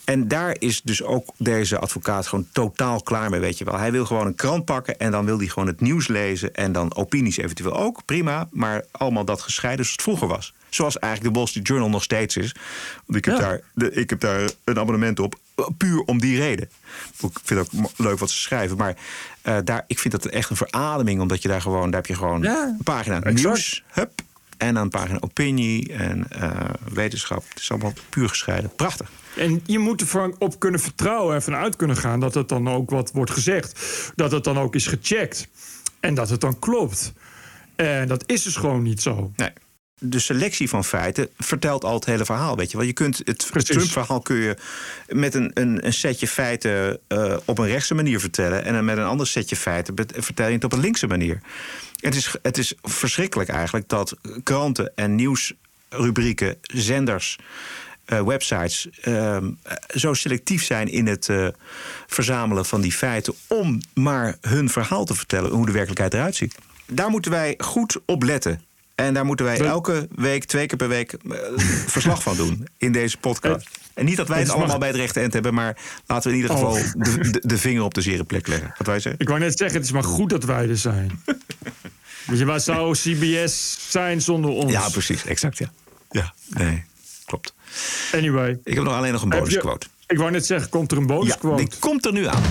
En daar is dus ook deze advocaat gewoon totaal klaar mee, weet je wel. Hij wil gewoon een krant pakken en dan wil hij gewoon het nieuws lezen... en dan opinies eventueel ook, prima. Maar allemaal dat gescheiden zoals het vroeger was. Zoals eigenlijk de Wall Street Journal nog steeds is. Want ik heb, daar, de, ik heb daar een abonnement op, puur om die reden. Ik vind het ook leuk wat ze schrijven, maar eh, daar, ik vind dat echt een verademing... omdat je daar gewoon, daar heb je gewoon Ja, een pagina exact. nieuws, hup... en dan een pagina opinie en eh, wetenschap. Het is allemaal puur gescheiden. Prachtig. En je moet ervan op kunnen vertrouwen en vanuit kunnen gaan dat het dan ook wat wordt gezegd. Dat het dan ook is gecheckt. En dat het dan klopt. En dat is dus gewoon niet zo. Nee. De selectie van feiten vertelt al het hele verhaal. Weet je wel, je kunt het. Trump-verhaal kun je met een, een, een setje feiten eh, op een rechtse manier vertellen. En dan met een ander setje feiten vertel je het op een linkse manier. Het is, het is verschrikkelijk eigenlijk dat kranten en nieuwsrubrieken, zenders. Eh, websites eh, zo selectief zijn in het eh, verzamelen van die feiten om maar hun verhaal te vertellen hoe de werkelijkheid eruit ziet. Daar moeten wij goed op letten. En daar moeten wij elke week, twee keer per week, eh, verslag van doen in deze podcast. En niet dat wij Het allemaal bij het rechte eind hebben, maar laten we in ieder geval Oh. de, de, de vinger op de zere plek leggen. Wat wij zeggen. Ik wou net zeggen, het is maar goed dat wij er zijn. <laughs> Weet je, waar zou CBS zijn zonder ons? Ja, precies, exact, ja. Ja, nee, klopt. Anyway. Ik heb nog alleen nog een bonusquote. Ik wou net zeggen, komt er een Ja, bonusquote? die komt er nu aan.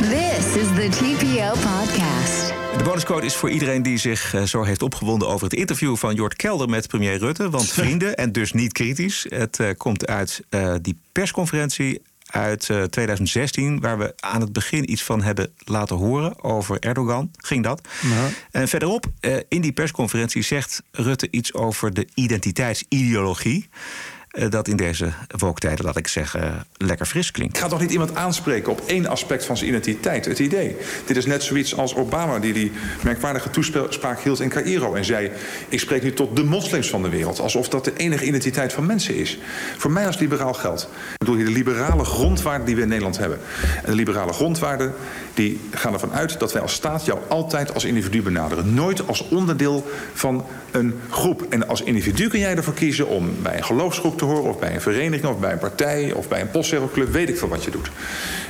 This is the TPO podcast. De bonusquote is voor iedereen die zich eh, zo heeft opgewonden over het interview van Jort Kelder met premier Rutte. Want <laughs> vrienden, en dus niet kritisch. Het eh, komt uit eh, die persconferentie uit eh, 2016, waar we aan het begin iets van hebben laten horen over Erdogan. Ging dat? Ja. En verderop, eh, in die persconferentie zegt Rutte iets over de identiteitsideologie. Eh, dat in deze woktijden, laat ik zeggen, lekker fris klinkt. Ik ga toch niet iemand aanspreken op één aspect van zijn identiteit, het idee. Dit is net zoiets als Obama die die merkwaardige toespraak hield in Cairo en zei: ik spreek nu tot de moslims van de wereld, alsof dat de enige identiteit van mensen is. Voor mij als liberaal geldt. Ik bedoel hier de liberale grondwaarden die we in Nederland hebben. En de liberale grondwaarden die gaan ervan uit dat wij als staat jou altijd als individu benaderen. Nooit als onderdeel van een groep. En als individu kun jij ervoor kiezen om bij een geloofsgroep te of bij een vereniging, of bij een partij, of bij een postzegelclub. Weet ik veel wat je doet.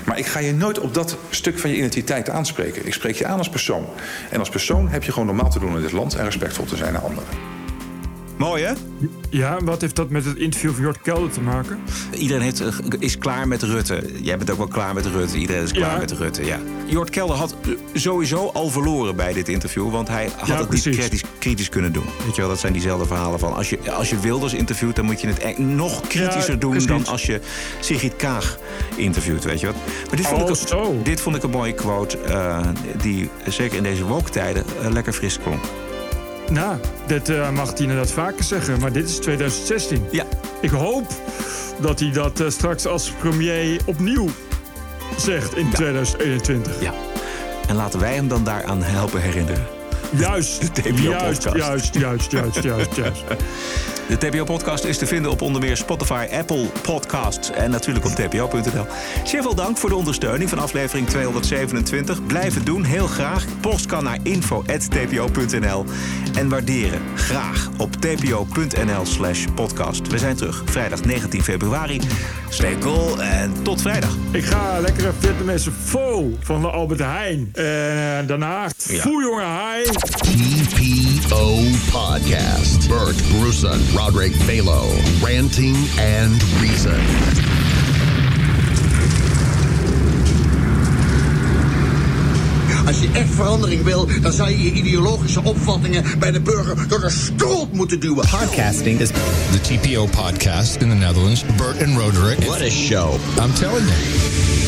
Maar ik ga je nooit op dat stuk van je identiteit aanspreken. Ik spreek je aan als persoon. En als persoon heb je gewoon normaal te doen in dit land... en respectvol te zijn naar anderen. Mooi, hè? Ja, wat heeft dat met het interview van Jort Kelder te maken? Iedereen heeft, eh, is klaar met Rutte. Jij bent ook wel klaar met Rutte. Iedereen is klaar Ja. met Rutte, ja. Jort Kelder had eh, sowieso al verloren bij dit interview... want hij had Ja, het niet kritisch, kritisch kunnen doen. Weet je wel, dat zijn diezelfde verhalen van... als je, als je Wilders interviewt, dan moet je het nog kritischer Ja, doen... precies. dan als je Sigrid Kaag interviewt, weet je wat. Maar dit vond, Oh, ik, een- zo. dit vond ik een mooie quote... eh, die zeker in deze woke-tijden eh, lekker fris klonk. Nou, dit eh, mag hij inderdaad vaker zeggen, maar dit is 2016. Ja. Ik hoop dat hij dat eh, straks als premier opnieuw zegt in 2021. Ja. En laten wij hem dan daaraan helpen herinneren. Juist, juist, juist, juist, juist, juist, <laughs> juist. De TPO-podcast is te vinden op onder meer Spotify, Apple Podcasts en natuurlijk op tpo.nl. Zeer veel dank voor de ondersteuning van aflevering 227. Blijf het doen, heel graag. Post kan naar info.tpo.nl. En waarderen graag op tpo.nl slash podcast. We zijn terug vrijdag 19 februari. Stay cool en tot vrijdag. Ik ga lekkere Vietnamese pho van de Albert Heijn. En eh, daarna Ja. Foe Hai. TPO Podcast. Bert Bruson, Roderick Balo, Ranting and Reason. Als je echt verandering wil, dan zou je je ideologische opvattingen bij de burger door de strot moeten duwen. Podcasting is the TPO podcast in the Netherlands. Bert and Roderick. What a show. I'm telling you.